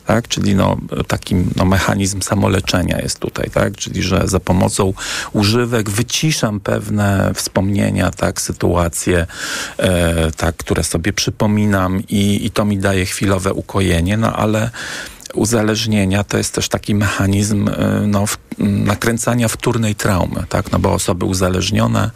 Tak? Czyli no, taki no, mechanizm samoleczenia jest tutaj, tak? Czyli, że za pomocą używek wyciszam pewne wspomnienia, tak, sytuacje, e, tak, które sobie przypominam i, i to mi daje chwilowe ukojenie, no ale uzależnienia to jest też taki mechanizm y, no, nakręcania wtórnej traumy, tak? No bo osoby uzależnione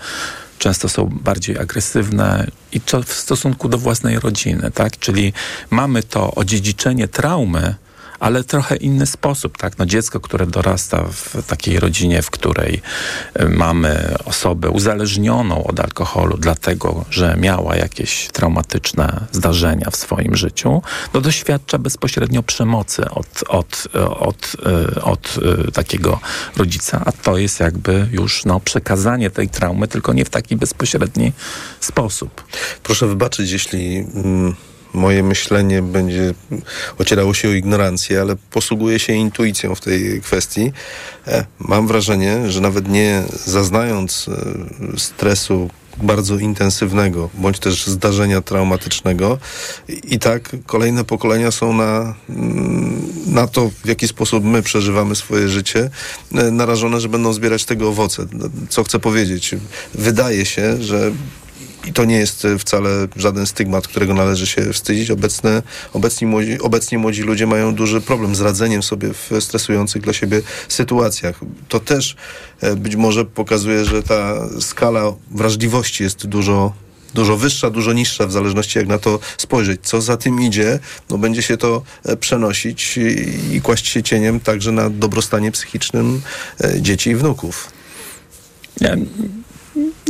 często są bardziej agresywne i to w stosunku do własnej rodziny, tak? Czyli mamy to odziedziczenie traumy, ale trochę inny sposób, tak? No dziecko, które dorasta w takiej rodzinie, w której y, mamy osobę uzależnioną od alkoholu, dlatego, że miała jakieś traumatyczne zdarzenia w swoim życiu, no doświadcza bezpośrednio przemocy od, od, y, od, od takiego rodzica, a to jest jakby już no, przekazanie tej traumy, tylko nie w taki bezpośredni sposób. Proszę wybaczyć, jeśli... Mm moje myślenie będzie ocierało się o ignorancję, ale posługuję się intuicją w tej kwestii. E, mam wrażenie, że nawet nie zaznając e, stresu bardzo intensywnego, bądź też zdarzenia traumatycznego. I tak kolejne pokolenia są na, na to, w jaki sposób my przeżywamy swoje życie, e, narażone, że będą zbierać tego owoce. Co chcę powiedzieć? Wydaje się, że i to nie jest e, wcale żaden stygmat, którego należy się wstydzić. Obecne, obecni młodzi, obecnie młodzi ludzie mają duży problem z radzeniem sobie w stresujących dla siebie sytuacjach. To też e, być może pokazuje, że ta skala wrażliwości jest dużo dużo wyższa, dużo niższa, w zależności jak na to spojrzeć. Co za tym idzie, no będzie się to e, przenosić i, kłaść się cieniem także na dobrostanie psychicznym dzieci i wnuków. Ja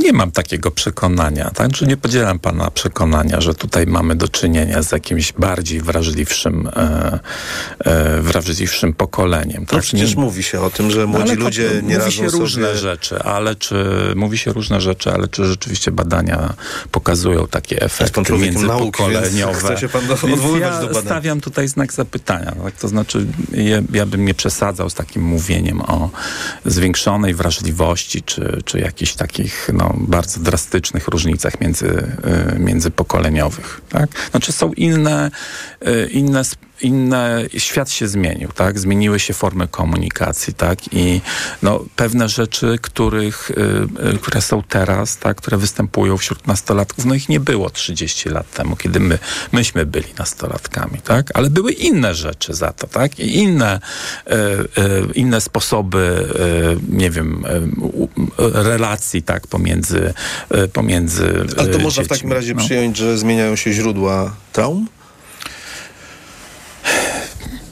nie mam takiego przekonania, tak? Że nie podzielam pana przekonania, że tutaj mamy do czynienia z jakimś bardziej wrażliwszym, e, e, wrażliwszym pokoleniem. No tak? No przecież nie... mówi się o tym, że młodzi no, ludzie nie Mówi się różne sobie... rzeczy, ale czy mówi się różne rzeczy, ale czy rzeczywiście badania pokazują takie efekty międzypokoleniowe? Nauk, się pan odwoływać ja do badań. stawiam tutaj znak zapytania. Tak? To znaczy, ja, ja bym nie przesadzał z takim mówieniem o zwiększonej wrażliwości, czy, czy jakichś takich no, bardzo drastycznych różnicach między, y, międzypokoleniowych. Tak? Znaczy są inne, y, inne inne, świat się zmienił, tak? Zmieniły się formy komunikacji, tak? I no, pewne rzeczy, których, y, y, które są teraz, tak? Które występują wśród nastolatków, no ich nie było 30 lat temu, kiedy my, myśmy byli nastolatkami, tak? Ale były inne rzeczy za to, tak? I inne, y, y inne sposoby, y, nie wiem, y, relacji, tak? Pomiędzy, pomiędzy Ale to można w takim razie no. przyjąć, że zmieniają się źródła traum?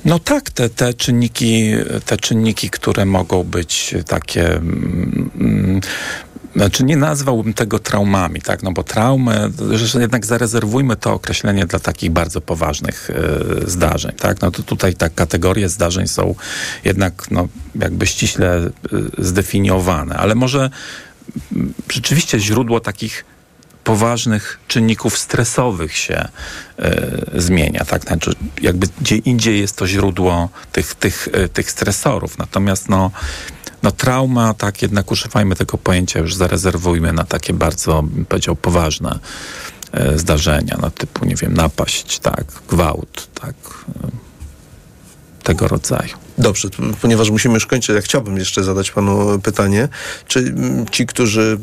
No tak, te, te, czynniki, te czynniki, które mogą być takie. Mm, znaczy nie nazwałbym tego traumami, tak? No bo traumy, że jednak zarezerwujmy to określenie dla takich bardzo poważnych y, zdarzeń, tak? No to tutaj tak kategorie zdarzeń są jednak no, jakby ściśle y, zdefiniowane, ale może y, rzeczywiście źródło takich poważnych czynników stresowych się y, zmienia. Tak? Znaczy, jakby gdzie indziej jest to źródło tych, tych, y, tych stresorów. Natomiast no, no trauma, tak jednak używajmy tego pojęcia, już zarezerwujmy na takie bardzo, bym powiedział, poważne y, zdarzenia, no typu, nie wiem, napaść, tak, gwałt, tak, tego rodzaju. Dobrze, ponieważ musimy już kończyć, ja chciałbym jeszcze zadać panu pytanie, czy ci, którzy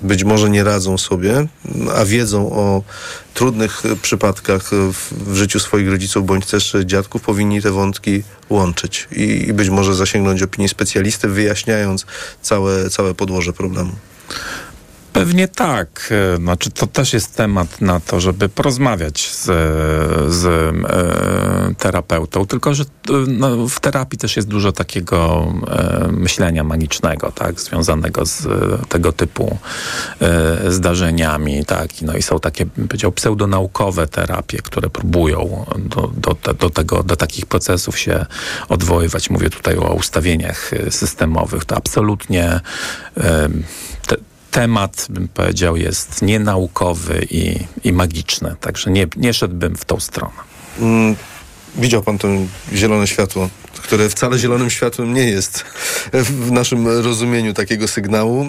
być może nie radzą sobie, a wiedzą o trudnych przypadkach w, życiu swoich rodziców bądź też dziadków, powinni te wątki łączyć i, i być może zasięgnąć opinii specjalisty, wyjaśniając całe, całe podłoże problemu. Pewnie tak. E, znaczy, to też jest temat na to, żeby porozmawiać z, z e, terapeutą. Tylko, że e, no, w terapii też jest dużo takiego e, myślenia magicznego, tak, związanego z e, tego typu e, zdarzeniami, tak. No i są takie, powiedział, pseudonaukowe terapie, które próbują do, do, do, tego, do takich procesów się odwoływać. Mówię tutaj o ustawieniach systemowych. To absolutnie te, temat, bym powiedział, jest nienaukowy i, i magiczny. Także nie, nie szedłbym w tą stronę. Mm, widział pan to zielone światło, które wcale zielonym światłem nie jest w naszym rozumieniu takiego sygnału.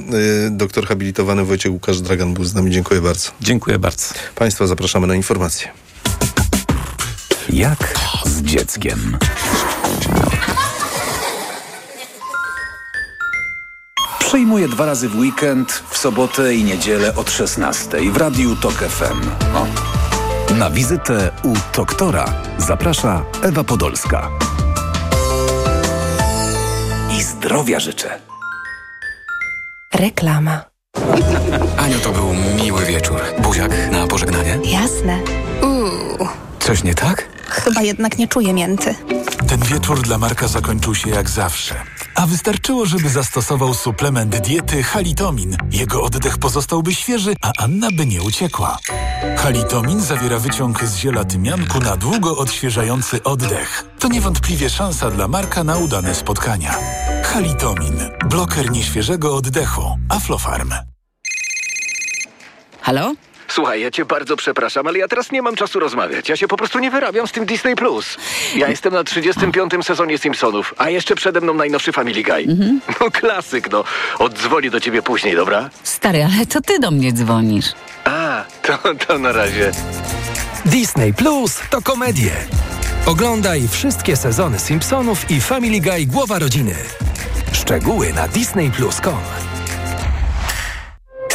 Y, doktor habilitowany Wojciech Łukasz Dragan był z nami. Dziękuję bardzo. Dziękuję bardzo. Państwa zapraszamy na informacje. Jak z dzieckiem? Przyjmuję dwa razy w weekend, w sobotę i niedzielę od 16 w Radiu TOK FM. O. Na wizytę u doktora zaprasza Ewa Podolska. I zdrowia życzę. Reklama. Aniu, to był miły wieczór. Buziak na pożegnanie. Jasne. Uuu, Coś nie tak? chyba jednak nie czuję mięty. Ten wieczór dla Marka zakończył się jak zawsze. A wystarczyło, żeby zastosował suplement diety halitomin. Jego oddech pozostałby świeży, a Anna by nie uciekła. Halitomin zawiera wyciąg z ziela tymianku na długo odświeżający oddech. To niewątpliwie szansa dla Marka na udane spotkania. Halitomin. Bloker nieświeżego oddechu. Aflofarm. Halo? Słuchaj, ja cię bardzo przepraszam, ale ja teraz nie mam czasu rozmawiać. Ja się po prostu nie wyrabiam z tym Disney+. Plus. Ja jestem na 35. sezonie Simpsonów, a jeszcze przede mną najnowszy Family Guy. No klasyk, no. Oddzwonię do ciebie później, dobra? Stary, ale to ty do mnie dzwonisz. A, to, to na razie. Disney Plus to komedie. Oglądaj wszystkie sezony Simpsonów i Family Guy Głowa Rodziny. Szczegóły na disneyplus.com.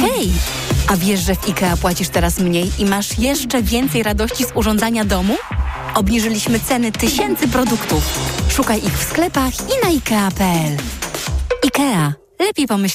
Hej! A wiesz, że w IKEA płacisz teraz mniej i masz jeszcze więcej radości z urządzania domu? Obniżyliśmy ceny tysięcy produktów. Szukaj ich w sklepach i na IKEA.pl. IKEA. Lepiej pomyśl